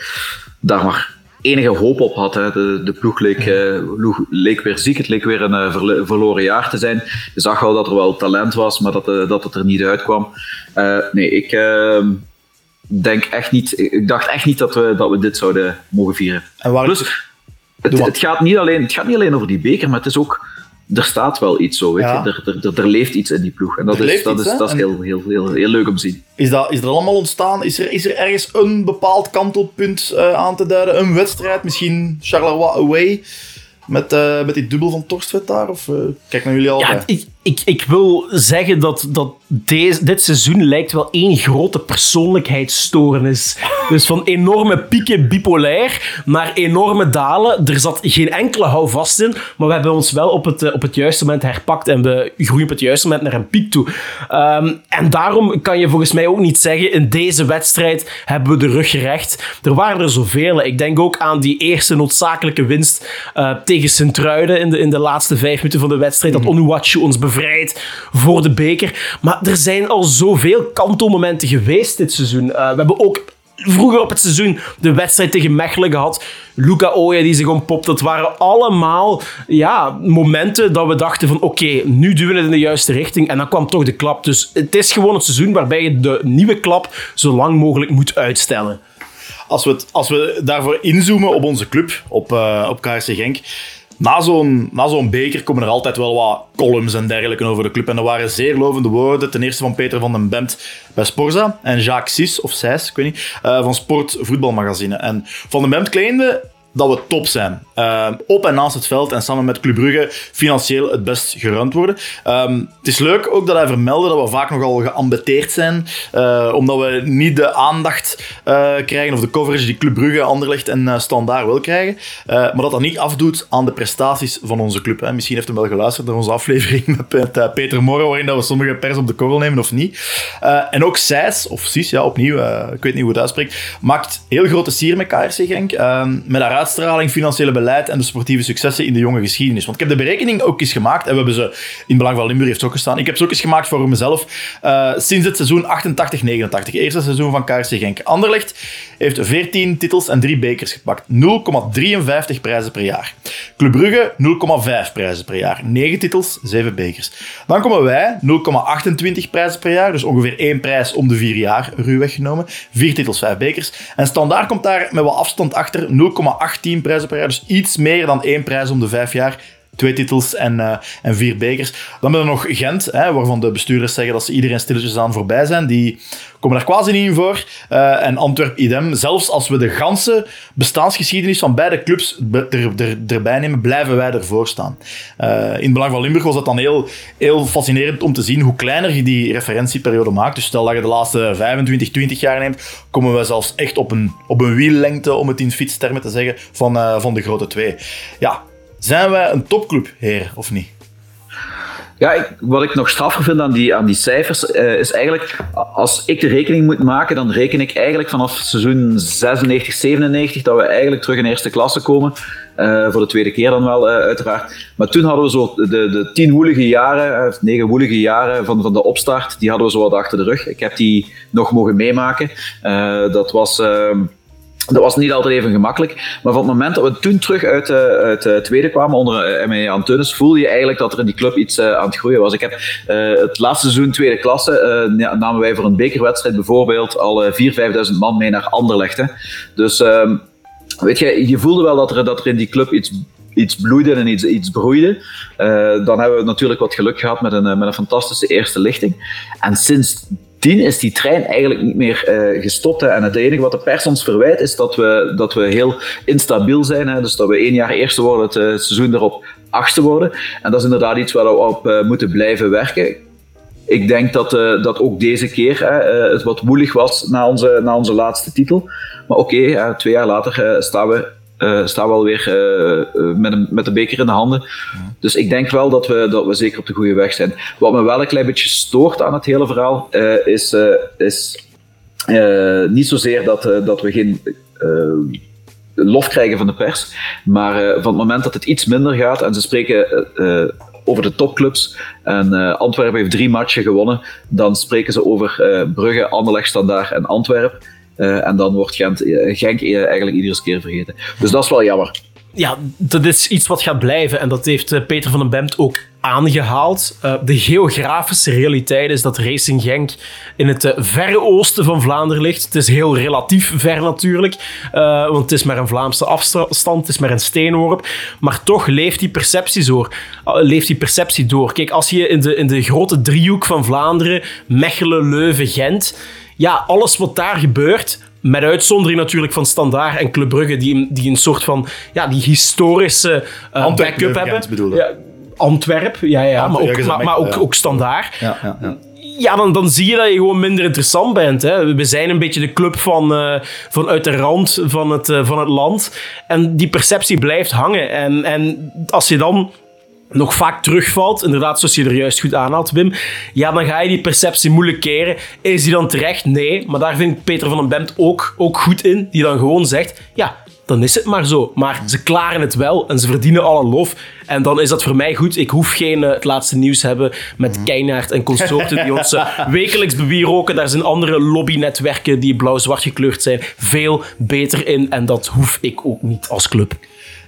daar maar enige hoop op had. Hè. De, de ploeg leek, eh, leek weer ziek, het leek weer een eh, verloren jaar te zijn. Je zag wel dat er wel talent was, maar dat, eh, dat het er niet uitkwam. Nee, ik ehm, denk echt niet, ik dacht echt niet dat we, dat we dit zouden mogen vieren. En waar Plus, het, het, gaat niet alleen, het gaat niet alleen over die beker, maar het is ook. Er staat wel iets zo, weet Ja. je. Er, er, er, leeft iets in die ploeg. En dat Er is, dat iets, is, dat is heel, heel, heel, heel leuk om te zien. Is dat, is er allemaal ontstaan? Is er, is er ergens een bepaald kantelpunt eh, aan te duiden? Een wedstrijd? Misschien Charleroi away? Met, eh, met die dubbel van Torstvet daar? Of, eh, kijk naar jullie al. Ja, ik, ik, ik wil zeggen dat, dat deze, dit seizoen lijkt wel één grote persoonlijkheidsstoornis. Dus van enorme pieken bipolair naar enorme dalen. Er zat geen enkele houvast in, maar we hebben ons wel op het, eh, op het juiste moment herpakt en we groeien op het juiste moment naar een piek toe. Ehm, en daarom kan je volgens mij ook niet zeggen, in deze wedstrijd hebben we de rug gerecht. Er waren er zoveel. Ik denk ook aan die eerste noodzakelijke winst eh, tegen Sint-Truiden in de, in de laatste vijf minuten van de wedstrijd. Dat Onuachu ons bevrijdt voor de beker. Maar er zijn al zoveel kantelmomenten geweest dit seizoen. Eh, we hebben ook vroeger op het seizoen de wedstrijd tegen Mechelen gehad. Luca Oya die zich ontpopt. Dat waren allemaal ja, momenten dat we dachten van oké, nu duwen we het in de juiste richting. En dan kwam toch de klap. Dus het is gewoon het seizoen waarbij je de nieuwe klap zo lang mogelijk moet uitstellen. Als we, het, als we daarvoor inzoomen op onze club, op, eh op KRC Genk, na zo'n, beker komen er altijd wel wat columns en dergelijke over de club. En er waren zeer lovende woorden. Ten eerste van Peter van den Bemt bij Sporza. En Jacques Sis, of Sijs, ik weet niet, uh, van Sport Voetbalmagazine. En Van den Bemt claimde dat we top zijn. Uh, op en naast het veld en samen met Club Brugge financieel het best gerund worden. Um, het is leuk ook dat hij vermeldde dat we vaak nogal geambeteerd zijn, uh, omdat we niet de aandacht uh, krijgen of de coverage die Club Brugge, Anderlecht en uh, Standaard wil krijgen. maar dat dat niet afdoet aan de prestaties van onze club. Hè. Misschien heeft hij wel geluisterd naar onze aflevering met Peter Morro, waarin dat we sommige pers op de korrel nemen of niet. en ook Sijs, of Sis, ja, opnieuw, ik weet niet hoe het uitspreekt, maakt heel grote sier met KRC Genk. Ehm, met haar uitstraling, financiële beleid en de sportieve successen in de jonge geschiedenis. Want ik heb de berekening ook eens gemaakt en we hebben ze in Belang van Limburg heeft ook gestaan. Ik heb ze ook eens gemaakt voor mezelf uh, sinds het seizoen 88-89, eerste seizoen van KRC Genk. Anderlecht heeft 14 titels en 3 bekers gepakt. 0,53 prijzen per jaar. Club Brugge 0,5 prijzen per jaar. 9 titels, 7 bekers. Dan komen wij 0,28 prijzen per jaar, dus ongeveer 1 prijs om de 4 jaar, ruwweg genomen. 4 titels, 5 bekers. En Standaard komt daar met wat afstand achter, 0,18 prijzen per jaar, dus iets meer dan 1 prijs om de 5 jaar twee titels en, uh, en vier bekers. Dan hebben we nog Gent, hè, waarvan de bestuurders zeggen dat ze iedereen stilletjes aan voorbij zijn. Die komen daar quasi niet in voor. Uh, en Antwerp idem. Zelfs als we de ganse bestaansgeschiedenis van beide clubs er, er, erbij nemen, blijven wij ervoor staan. Uh, in het belang van Limburg was dat dan heel, heel fascinerend om te zien hoe kleiner je die referentieperiode maakt. Dus stel dat je de laatste 25, 20 jaar neemt, komen we zelfs echt op een, op een wiellengte, om het in fietstermen te zeggen, van, van de grote twee. Ja, zijn wij een topclub, heer, of niet? Ja, ik, wat ik nog straffer vind aan die, aan die cijfers, uh, is eigenlijk, als ik de rekening moet maken, dan reken ik eigenlijk vanaf seizoen 96, 97 dat we eigenlijk terug in eerste klasse komen. Uh, voor de tweede keer dan wel, uh, uiteraard. Maar toen hadden we zo de, de tien woelige jaren, negen woelige jaren van, van de opstart, die hadden we zo wat achter de rug. Ik heb die nog mogen meemaken. dat was ehm, dat was niet altijd even gemakkelijk. Maar van het moment dat we toen terug uit, uh, uit uh, tweede kwamen onder uh, M.E. Antunes, voelde je eigenlijk dat er in die club iets aan het groeien was. Ik heb het laatste seizoen tweede klasse, namen wij voor een bekerwedstrijd bijvoorbeeld al 4.000, 5.000 man mee naar Anderlecht. Hè. Dus ehm, weet je, je voelde wel dat er, dat er in die club iets iets bloeide en iets, iets broeide. dan hebben we natuurlijk wat geluk gehad met een, met een fantastische eerste lichting. En sinds is die trein eigenlijk niet meer uh, gestopt. En het enige wat de pers ons verwijt is dat we, dat we heel instabiel zijn. Hè. Dus dat we één jaar eerste worden, het uh, seizoen erop achtste worden. En dat is inderdaad iets waar we op uh, moeten blijven werken. Ik denk dat, dat ook deze keer het wat woelig was na onze, na onze laatste titel. Maar oké, twee jaar later staan we uh, staan we alweer uh, met, een, met de beker in de handen. Dus ik denk wel dat we, dat we zeker op de goede weg zijn. Wat me wel een klein beetje stoort aan het hele verhaal, is, is niet zozeer dat, dat we geen lof krijgen van de pers, maar van het moment dat het iets minder gaat en ze spreken over de topclubs. En Antwerpen heeft drie matchen gewonnen. Dan spreken ze over uh, Brugge, Anderlecht, Standaard en Antwerpen. Uh, en dan wordt Gent, Genk eigenlijk iedere keer vergeten. Dus dat is wel jammer. Ja, dat is iets wat gaat blijven. En dat heeft Peter van den Bemt ook aangehaald. De geografische realiteit is dat Racing Genk in het uh, verre oosten van Vlaanderen ligt. Het is heel relatief ver natuurlijk, want het is maar een Vlaamse afstand, het is maar een steenworp. Maar toch leeft die perceptie door. leeft die perceptie door. Kijk, als je in de, in de grote driehoek van Vlaanderen, Mechelen, Leuven, Gent ja, alles wat daar gebeurt, met uitzondering natuurlijk van Standaard en Club Brugge, die, die een soort van ja, die historische uh, backup hebben. Ja, Antwerp, ja, ja, maar ook, maar, maar ook, ook Standaard. Ja, ja, ja. Ja, dan, dan zie je dat je gewoon minder interessant bent. Hè. We zijn een beetje de club van, uh, van uit de rand van het, uh, van het land. En die perceptie blijft hangen. En, en als je dan nog vaak terugvalt, inderdaad, zoals je er juist goed aanhaalt, Wim, ja, dan ga je die perceptie moeilijk keren. Is die dan terecht? Nee, maar daar vind ik Peter van den Bemt ook, ook goed in, die dan gewoon zegt, ja, dan is het maar zo. Maar ze klaren het wel en ze verdienen alle lof. En dan is dat voor mij goed. Ik hoef geen uh, het laatste nieuws hebben met mm. Keinaert en consorten die ons uh, wekelijks bewieroken. Daar zijn andere lobbynetwerken die blauw-zwart gekleurd zijn veel beter in. En dat hoef ik ook niet als club.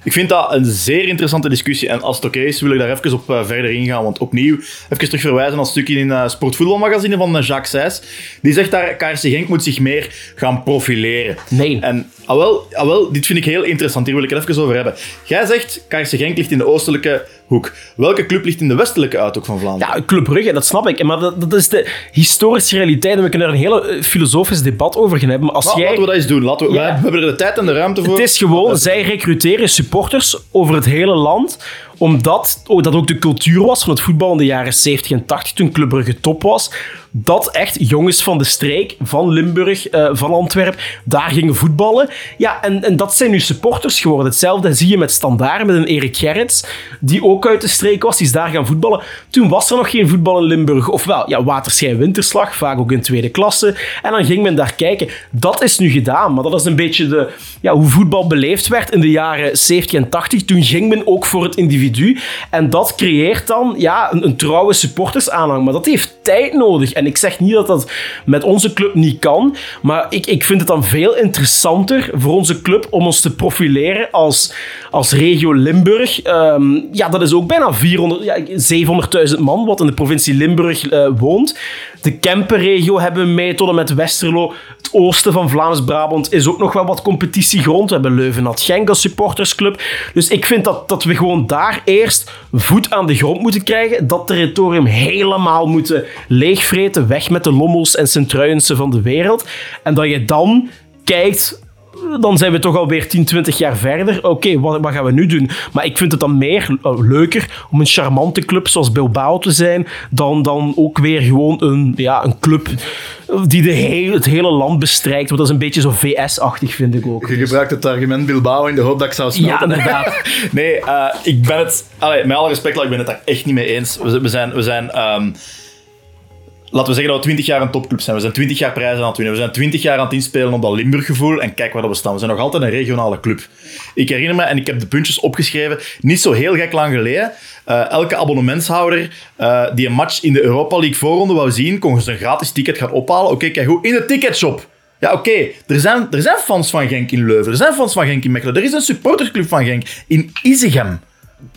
Ik vind dat een zeer interessante discussie. En als het oké is, wil ik daar even op uh, verder ingaan. Want opnieuw, even terug verwijzen naar een stukje in uh, Sportvoetbalmagazine van uh, Jacques Seys. Die zegt daar, KRC Genk moet zich meer gaan profileren. Nee. En, ah wel, ah wel, dit vind ik heel interessant. Hier wil ik het even over hebben. Jij zegt, KRC Genk ligt in de oostelijke hoek. Welke club ligt in de westelijke uithoek van Vlaanderen? Ja, Club Brugge, dat snap ik. Maar dat, dat is de historische realiteit. En we kunnen er een hele filosofisch debat over gaan hebben. Maar als Nou, jij... Laten we dat eens doen. Laten we, Ja. we hebben er de tijd en de ruimte voor. Het is gewoon, zij recruteren supporters over het hele land, omdat oh, dat ook de cultuur was van het voetbal in de jaren 70 en 80, toen Club Brugge top was. Dat echt jongens van de streek, van Limburg, eh, van Antwerpen, daar gingen voetballen. Ja, en, en dat zijn nu supporters geworden. Hetzelfde zie je met Standaard, met een Erik Gerrits, die ook uit de streek was, die is daar gaan voetballen. Toen was er nog geen voetbal in Limburg. Ofwel, ja, Waterschijn Winterslag, vaak ook in tweede klasse. En dan ging men daar kijken. Dat is nu gedaan, maar dat is een beetje de, ja, hoe voetbal beleefd werd in de jaren 70 en 80. Toen ging men ook voor het individu. En dat creëert dan ja, een, een trouwe supportersaanhang. Maar dat heeft tijd nodig. Ik zeg niet dat dat met onze club niet kan. Maar ik, ik vind het dan veel interessanter voor onze club om ons te profileren als, als regio Limburg. Ehm, ja, dat is ook bijna 400, ja, 700.000 man wat in de provincie Limburg eh, woont. De Kempenregio hebben we mee tot en met Westerlo. Het oosten van Vlaams-Brabant is ook nog wel wat competitiegrond. We hebben Leuven Genk als supportersclub. Dus ik vind dat, dat we gewoon daar eerst voet aan de grond moeten krijgen. Dat territorium helemaal moeten leegvreten. Weg met de Lommels en Sint-Truijense van de wereld. En dat je dan kijkt dan zijn we toch alweer 10, 20 jaar verder. Oké, wat, wat gaan we nu doen? Maar ik vind het dan meer eh, leuker om een charmante club zoals Bilbao te zijn, dan, dan ook weer gewoon een, ja, een club die de heel, het hele land bestrijkt. Want dat is een beetje zo VS-achtig, vind ik ook. Je gebruikt het argument Bilbao in de hoop dat ik zou Ja, smelten. inderdaad. Nee, eh, ik ben het... Allee, met alle respect, ik ben het daar echt niet mee eens. We, zijn- we zijn... We zijn ehm, laten we zeggen dat we 20 jaar een topclub zijn. We zijn 20 jaar prijzen aan het winnen. We zijn 20 jaar aan het inspelen op dat Limburg-gevoel. En kijk waar we staan. We zijn nog altijd een regionale club. Ik herinner me, en ik heb de puntjes opgeschreven, niet zo heel gek lang geleden. eh, elke abonnementshouder eh, die een match in de Europa League voorronde wou zien, kon zijn gratis ticket gaan ophalen. Oké, kijk hoe in de ticketshop. Ja, oké. Er, zijn, er zijn fans van Genk in Leuven. Er zijn fans van Genk in Mechelen. Er is een supportersclub van Genk in Izegem.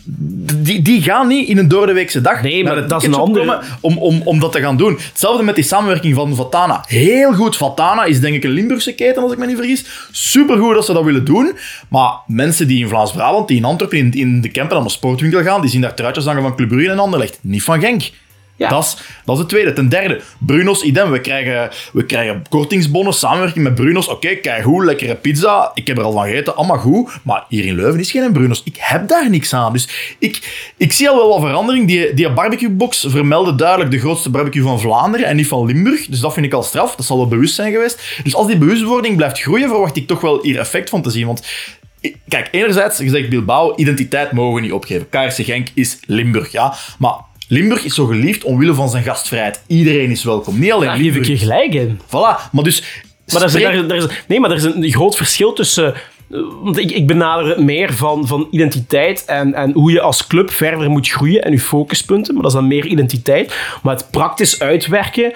Die, die gaan niet in een doordeweekse dag Nee, maar naar dat is een andere- om, om, om dat te gaan doen. Hetzelfde met die samenwerking van Vatana. Heel goed. Vatana is denk ik een Limburgse keten, als ik me niet vergis. Supergoed dat ze dat willen doen. Maar mensen die in Vlaams-Brabant, die in Antwerpen, in, in de Kempen aan de sportwinkel gaan, die zien daar truitjes hangen van Club Brugge en Anderlecht. Niet van Genk. Dat, is, dat is het tweede. Ten derde, Bruno's idem. We krijgen, we krijgen kortingsbonnen, samenwerking met Bruno's. Oké, kijk hoe, lekkere pizza. Ik heb er al van gegeten, allemaal goed. Maar hier in Leuven is geen Bruno's. Ik heb daar niks aan. Dus ik, ik zie al wel wat verandering. Die, die barbecuebox vermeldde duidelijk de grootste barbecue van Vlaanderen en niet van Limburg. Dus dat vind ik al straf. Dat zal wel bewust zijn geweest. Dus als die bewustwording blijft groeien, verwacht ik toch wel hier effect van te zien. Want Kijk, enerzijds, je zegt Bilbao, identiteit mogen we niet opgeven. KRC Genk is Limburg, ja. Maar Limburg is zo geliefd omwille van zijn gastvrijheid. Iedereen is welkom. Niet alleen Daar geef ik Limburg. je gelijk in. Voilà, maar dus... Maar daar is, daar, daar is, nee, maar er is een groot verschil tussen. eh, Want ik, ik benader het meer van, van identiteit en, en hoe je als club verder moet groeien en je focuspunten. Maar dat is dan meer identiteit. Maar het praktisch uitwerken,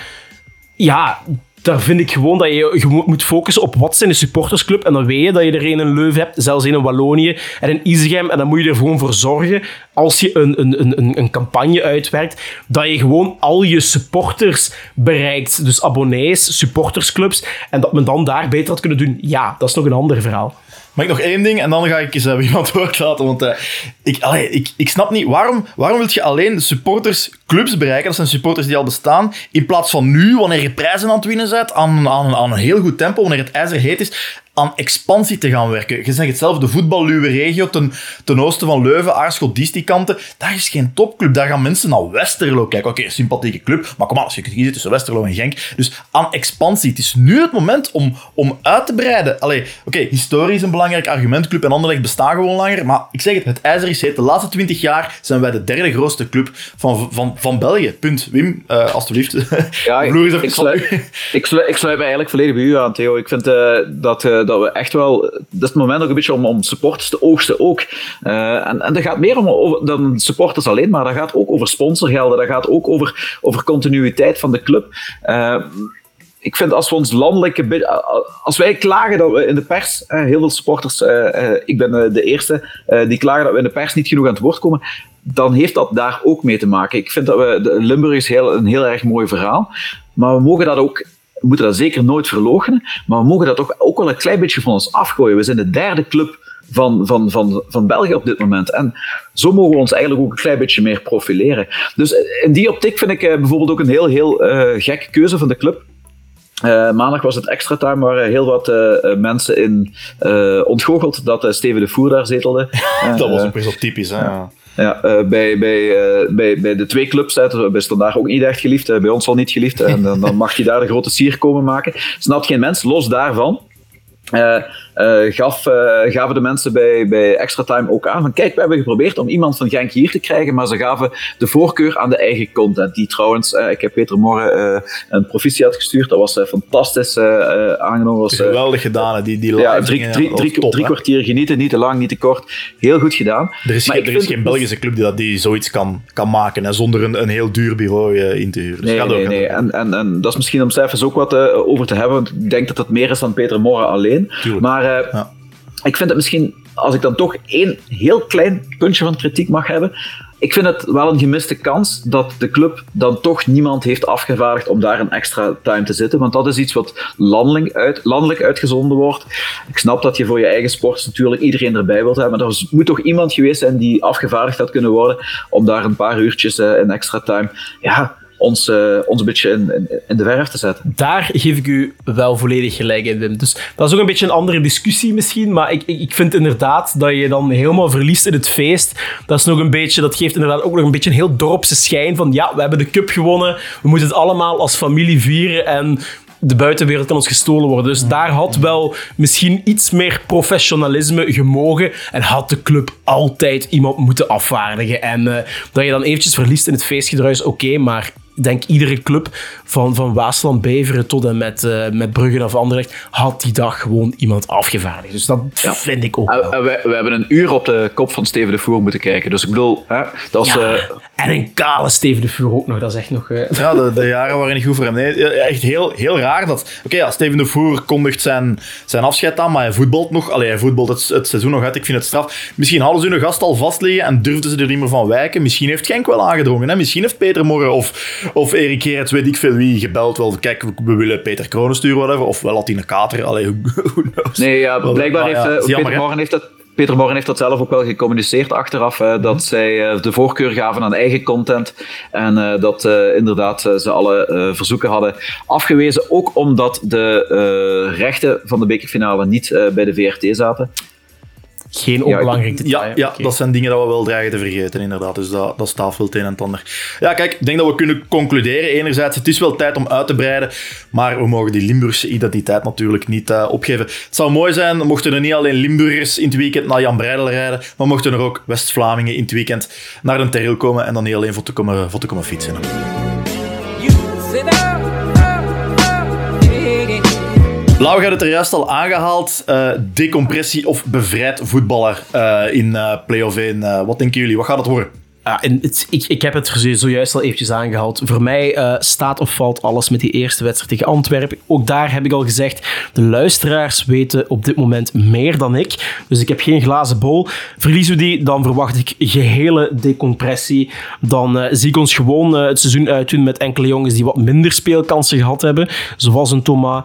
ja, daar vind ik gewoon dat je je moet- focussen op wat zijn de supportersclub. En dan weet je dat je er een in Leuven hebt, zelfs een in Wallonië en in Isegem. En dan moet je er gewoon voor zorgen, als je een, een- een, een campagne uitwerkt, dat je gewoon al je supporters bereikt. Dus abonnees, supportersclubs. En dat men dan daar beter had kunnen doen. Ja, dat is nog een ander verhaal. Mag ik nog één ding en dan ga ik eens uh, iemand woord laten. Want eh, ik, allee, ik, ik snap niet, waarom, waarom wil je alleen supportersclubs bereiken? Dat zijn supporters die al bestaan. In plaats van nu, wanneer je prijzen aan het winnen bent, aan, aan, aan een heel goed tempo, wanneer het ijzer heet is, aan expansie te gaan werken. Je zegt het zelf, de voetballuwe regio ten, ten oosten van Leuven, Aarschot, die kanten, daar is geen topclub. Daar gaan mensen naar Westerlo kijken. Oké, sympathieke club, maar kom aan, als je kunt kiezen tussen Westerlo en Genk. Dus aan expansie. Het is nu het moment om, om uit te breiden. Allee, oké, historie is een belangrijk argument. Club en Anderlecht bestaan gewoon langer, maar ik zeg het, het ijzer is heet. De laatste twintig jaar zijn wij de derde grootste club van, van, van België. Punt. Wim, eh alstublieft. Ja, ik, sluit, ik, sluit, ik sluit me eigenlijk volledig bij u aan, Theo. Ik vind eh, dat, eh, dat we echt wel... Dat is het moment ook een beetje om, om supporters te oogsten ook. Eh, en, en dat gaat meer om, dan supporters alleen, maar dat gaat ook over sponsorgelden. Dat gaat ook over, over continuïteit van de club. Eh, ik vind als we ons landelijke. Als wij klagen dat we in de pers, heel veel supporters, ik ben de eerste, die klagen dat we in de pers niet genoeg aan het woord komen, dan heeft dat daar ook mee te maken. Ik vind dat we. De Limburg is heel, een heel erg mooi verhaal, maar we mogen dat ook we moeten dat zeker nooit verloochenen, maar we mogen dat ook, ook wel een klein beetje van ons afgooien. We zijn de derde club van, van, van, van België op dit moment. En zo mogen we ons eigenlijk ook een klein beetje meer profileren. Dus in die optiek vind ik eh, bijvoorbeeld ook een heel, heel uh, gekke keuze van de club. Uh, maandag was het extra time waar heel wat uh, mensen in uh, ontgoocheld dat Steven de Voer daar zetelde. dat was ook best wel typisch, hè? Ja. Ja, bij, bij, bij, bij de twee clubs, hè, bij Standaard ook niet echt geliefd, bij ons al niet geliefd. En dan mag je daar de grote sier komen maken. Snapt geen mens, los daarvan. Uh, gaf, uh, gaven de mensen bij, bij Extra Time ook aan van kijk, we hebben geprobeerd om iemand van Genk hier te krijgen, maar ze gaven de voorkeur aan de eigen content. Die trouwens, uh, ik heb Peter Morgen een proficiat gestuurd, dat was fantastisch aangenomen. Was, Geweldig gedaan, die, die live ja, drie, drie, drie, top, drie kwartier genieten, niet te lang, niet te kort. Heel goed gedaan. Er is, maar er is geen Belgische club die, dat, die zoiets kan, kan maken, hè, zonder een, een heel duur bureau in te huren. Dus nee, nee, nee. En, en, en dat is misschien om cijfers ook wat over te hebben, want ik denk dat dat meer is dan Peter Morgen alleen. Tuurlijk. Maar ja. ik vind het misschien, als ik dan toch één heel klein puntje van kritiek mag hebben. Ik vind het wel een gemiste kans dat de club dan toch niemand heeft afgevaardigd om daar een extra time te zitten. Want dat is iets wat landelijk, uit, landelijk uitgezonden wordt. Ik snap dat je voor je eigen sport natuurlijk iedereen erbij wilt hebben. Maar er moet toch iemand geweest zijn die afgevaardigd had kunnen worden om daar een paar uurtjes uh, in extra time. Ja, ons, uh, ons een beetje in, in, de verf te zetten. Daar geef ik u wel volledig gelijk in, Wim. Dus dat is ook een beetje een andere discussie misschien, maar ik, ik vind inderdaad dat je dan helemaal verliest in het feest. Dat is nog een beetje, dat geeft inderdaad ook nog een beetje een heel dorpse schijn van ja, we hebben de cup gewonnen, we moeten het allemaal als familie vieren en de buitenwereld kan ons gestolen worden. Dus daar had wel misschien iets meer professionalisme gemogen. En had de club altijd iemand moeten afvaardigen. En uh, dat je dan eventjes verliest in het feestgedruis, oké, maar denk iedere club van, van Waasland, Beveren tot en met, uh, met Brugge of Anderlecht had die dag gewoon iemand afgevaardigd. Dus dat ja. vind ik ook wel. we, we, hebben een uur op de kop van Steven de Voer moeten kijken. Dus ik bedoel, hè, dat is... Ja. Uh... En een kale Steven de Voer ook nog, dat is echt nog... Uh... Ja, de, de, jaren waren niet goed voor hem. Nee, echt heel, heel raar dat... Oké, okay, ja, Steven de Voer kondigt zijn, zijn afscheid aan, maar hij voetbalt nog. Allee, hij voetbalt het, het seizoen nog uit. Ik vind het straf. Misschien hadden ze hun gast al vastliggen en durfden ze er niet meer van wijken. Misschien heeft Genk wel aangedrongen. Hè? Misschien heeft Peter Morgen of of Erik Gerets, weet ik veel wie, gebeld. Wel, kijk, we willen Peter Kronen sturen, whatever. Of wel Kater. Allee, who knows. Nee, ja, blijkbaar heeft uh, Peter Morgen heeft dat... Peter Morgen heeft dat zelf ook wel gecommuniceerd achteraf, dat mhm. zij uh, de voorkeur gaven aan eigen content en dat inderdaad ze alle verzoeken hadden afgewezen, ook omdat de rechten van de bekerfinale niet bij de VRT zaten. Geen onbelangrijk detail. Ja, ja dat zijn dingen dat we wel dreigen te vergeten, inderdaad. Dus dat, dat staat veel het een en het ander. Ja, kijk, ik denk dat we kunnen concluderen. Enerzijds, het is wel tijd om uit te breiden, maar we mogen die Limburgse identiteit natuurlijk niet uh, opgeven. Het zou mooi zijn, mochten er niet alleen Limburgers in het weekend naar Jan Breidel rijden, maar mochten er ook West-Vlamingen in het weekend naar een Terril komen en dan niet alleen voor te komen, voor te komen fietsen. Lau gaat het er juist al aangehaald. Uh, decompressie of bevrijd voetballer uh, in uh, play-off 1. wat denken jullie? Wat gaat het worden? Ja, en het, ik, ik heb het zojuist al eventjes aangehaald. Voor mij uh, staat of valt alles met die eerste wedstrijd tegen Antwerpen. Ook daar heb ik al gezegd, de luisteraars weten op dit moment meer dan ik. Dus ik heb geen glazen bol. Verliezen we die, dan verwacht ik gehele decompressie. Dan uh, zie ik ons gewoon uh, het seizoen uitdoen met enkele jongens die wat minder speelkansen gehad hebben. Zoals een Thomas,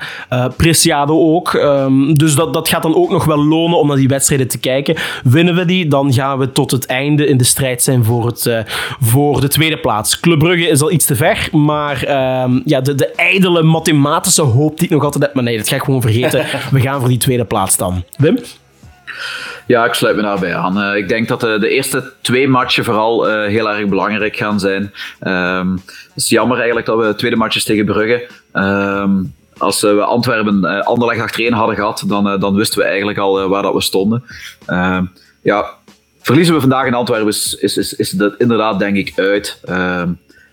Preciado ook. Um, dus dat, dat gaat dan ook nog wel lonen om naar die wedstrijden te kijken. Winnen we die, dan gaan we tot het einde in de strijd zijn voor het, uh, voor de tweede plaats. Club Brugge is al iets te ver, maar uh, ja, de, de ijdele mathematische hoop die ik nog altijd heb, maar nee, dat ga ik gewoon vergeten. We gaan voor die tweede plaats dan. Wim? Ja, ik sluit me daarbij aan. Uh, ik denk dat de, de, eerste twee matchen vooral uh, heel erg belangrijk gaan zijn. Um, het is jammer eigenlijk dat we de tweede matches tegen Brugge. Um, als we Antwerpen uh, Anderlecht achterin hadden gehad, dan, dan wisten we eigenlijk al waar dat we stonden. Ehm, ja, Verliezen we vandaag in Antwerpen is, is, is, is dat inderdaad denk ik uit. Uh,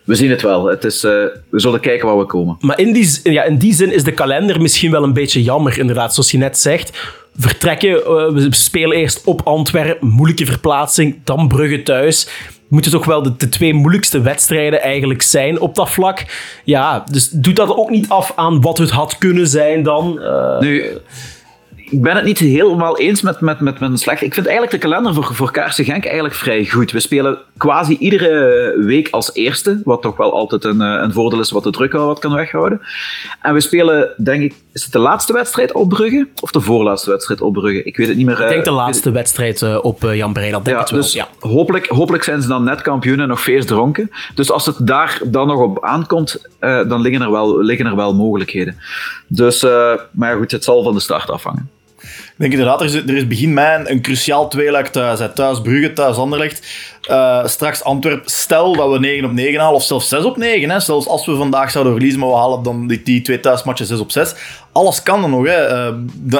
we zien het wel. Het is, uh, we zullen kijken waar we komen. Maar in die, ja, in die zin is de kalender misschien wel een beetje jammer, inderdaad. Zoals je net zegt, vertrekken. Uh, we spelen eerst op Antwerpen, moeilijke verplaatsing, dan Brugge thuis. moeten toch wel de, de twee moeilijkste wedstrijden eigenlijk zijn op dat vlak. Ja, dus doet dat ook niet af aan wat het had kunnen zijn dan? Uh, nu, ik ben het niet helemaal eens met, met, met, met een slecht. Ik vind eigenlijk de kalender voor, voor Kaarsen Genk eigenlijk vrij goed. We spelen quasi iedere week als eerste, wat toch wel altijd een, eh, een voordeel is wat de druk wel wat kan weghouden. En we spelen, denk ik, is het de laatste wedstrijd op Brugge? Of de voorlaatste wedstrijd op Brugge? Ik weet het niet meer. Ik denk de eh, laatste wedstrijd eh, op Jan Breidel. Denk ja, het wel. Dus ja. hopelijk, hopelijk zijn ze dan net kampioen en nog feest dronken. Dus als het daar dan nog op aankomt, dan liggen er wel, liggen er wel mogelijkheden. Dus, maar goed, het zal van de start afhangen. Ik denk inderdaad, er is, begin mei een, cruciaal tweeluik thuis. Thuis Brugge, thuis Anderlecht. Uh, straks Antwerp. Stel dat we 9 op 9 halen, of zelfs 6 op 9. Hè. Zelfs als we vandaag zouden verliezen, maar we halen dan die, die twee thuismatchen 6 op 6. Alles kan er nog. Hè. Uh,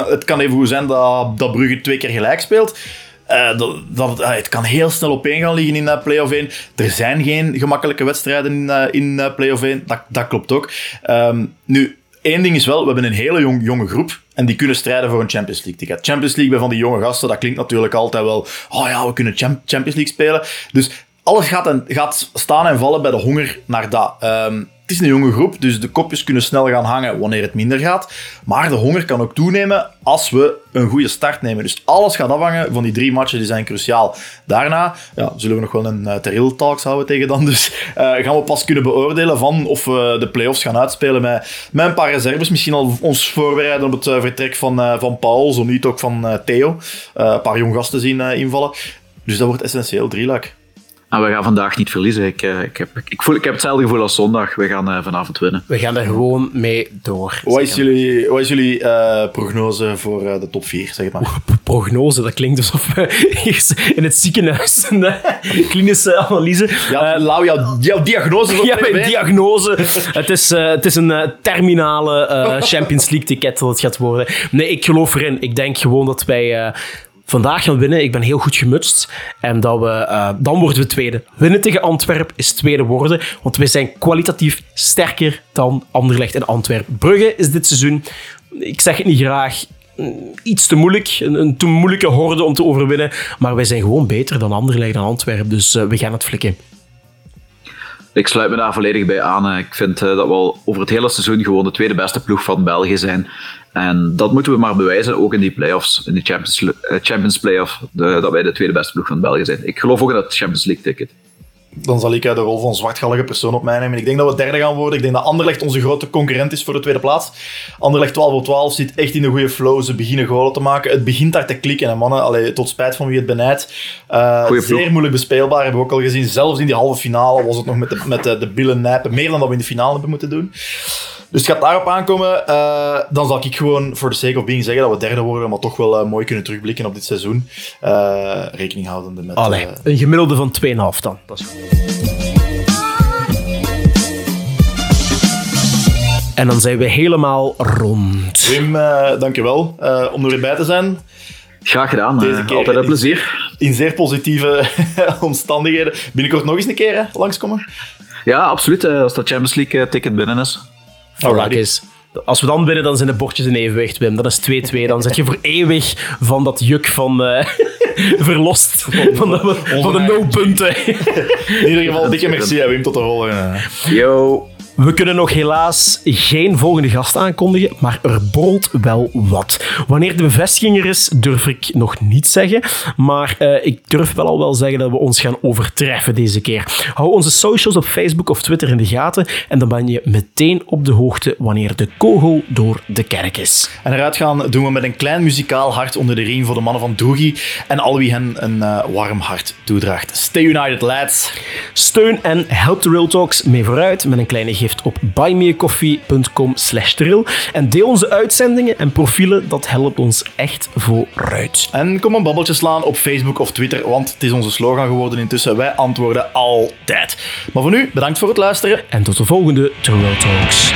het kan even goed zijn dat, dat Brugge twee keer gelijk speelt. Uh, dat, dat, het kan heel snel op één gaan liggen in uh, play-off 1. Er zijn geen gemakkelijke wedstrijden in, in play-off 1. Dat, dat klopt ook. Um, nu, één ding is wel, we hebben een hele jong, jonge groep. En die kunnen strijden voor een Champions League ticket. Champions League bij van die jonge gasten, dat klinkt natuurlijk altijd wel. Oh ja, we kunnen Champions League spelen. Dus alles gaat, en, gaat staan en vallen bij de honger naar dat. Um, het is een jonge groep, dus de kopjes kunnen snel gaan hangen wanneer het minder gaat. Maar de honger kan ook toenemen als we een goede start nemen. Dus alles gaat afhangen van die drie matchen, die zijn cruciaal. Daarna ja, zullen we nog wel een uh, Talks houden tegen dan. Dus uh, gaan we pas kunnen beoordelen van of we de play-offs gaan uitspelen met, met een paar reserves. Misschien al ons voorbereiden op het uh, vertrek van, van Paul, zo niet ook van Theo. een paar jong gasten zien invallen. Dus dat wordt essentieel, drie luik. En we gaan vandaag niet verliezen. Ik, uh, ik, heb, ik, voel, ik heb hetzelfde gevoel als zondag. We gaan uh, vanavond winnen. We gaan er gewoon mee door. Wat is jullie, wat is jullie uh, prognose voor de top 4, zeg maar? prognose, dat klinkt alsof we in het ziekenhuis een klinische analyse... Ja, Lau, jouw, jouw diagnose. Ja, mijn diagnose. het, is, het is een terminale Champions League ticket dat het gaat worden. Nee, ik geloof erin. Ik denk gewoon dat wij vandaag gaan winnen. Ik ben heel goed gemutst. En dat we, uh, dan worden we tweede. Winnen tegen Antwerp is tweede worden. Want wij zijn kwalitatief sterker dan Anderlecht en Antwerp. Brugge is dit seizoen, ik zeg het niet graag, iets te moeilijk. Een, een te moeilijke horde om te overwinnen. Maar wij zijn gewoon beter dan Anderlecht en Antwerp. Dus uh, we gaan het flikken. Ik sluit me daar volledig bij aan. Ik vind uh, dat we al over het hele seizoen gewoon de tweede beste ploeg van België zijn. En dat moeten we maar bewijzen, ook in die playoffs, in de Champions, uh, Champions Playoff, de, dat wij de tweede beste ploeg van België zijn. Ik geloof ook in dat Champions League ticket. Dan zal ik de rol van zwartgallige persoon op mij nemen. Ik denk dat we derde gaan worden. Ik denk dat Anderlecht onze grote concurrent is voor de tweede plaats. Anderlecht 12 voor 12 zit echt in de goede flow. Ze beginnen goalen te maken. Het begint daar te klikken. En mannen, allee, tot spijt van wie het benijdt. Uh, zeer moeilijk bespeelbaar, hebben we ook al gezien. Zelfs in die halve finale was het nog met de, met de, de billen nijpen. Meer dan dat we in de finale hebben moeten doen. Dus het gaat daarop aankomen. Uh, dan zal ik gewoon voor de sake of being zeggen dat we derde worden, maar toch wel uh, mooi kunnen terugblikken op dit seizoen. Uh, rekening houdende met... Allee, een gemiddelde van 2,5 dan. Dat is En dan zijn we helemaal rond. Wim, dankjewel om er weer bij te zijn. Graag gedaan. Deze keer altijd een plezier. In, in zeer positieve omstandigheden. Binnenkort nog eens een keer hè, langskomen? Ja, absoluut. Als dat Champions League ticket binnen is. Is. Als we dan winnen, dan zijn de bordjes in evenwicht, Wim. Dat is 2-2. Dan zet je voor eeuwig van dat juk van uh, verlost. Van de, van de no-punten. In ieder geval, dikke merci, Wim. Tot de volgende. Yo. We kunnen nog helaas geen volgende gast aankondigen, maar er borrelt wel wat. Wanneer de bevestiging er is, durf ik nog niet zeggen. Maar uh, ik durf wel al wel zeggen dat we ons gaan overtreffen deze keer. Hou onze socials op Facebook of Twitter in de gaten en dan ben je meteen op de hoogte wanneer de kogel door de kerk is. En eruit gaan doen we met een klein muzikaal hart onder de riem voor de mannen van Doogie en al wie hen een uh, warm hart toedraagt. Stay united, lads. Steun en help de Real Talks mee vooruit met een kleine op buymeacoffee.com slash En deel onze uitzendingen en profielen, dat helpt ons echt vooruit. En kom een babbeltje slaan op Facebook of Twitter, want het is onze slogan geworden intussen. Wij antwoorden altijd. Maar voor nu, bedankt voor het luisteren. En tot de volgende Trill Talks.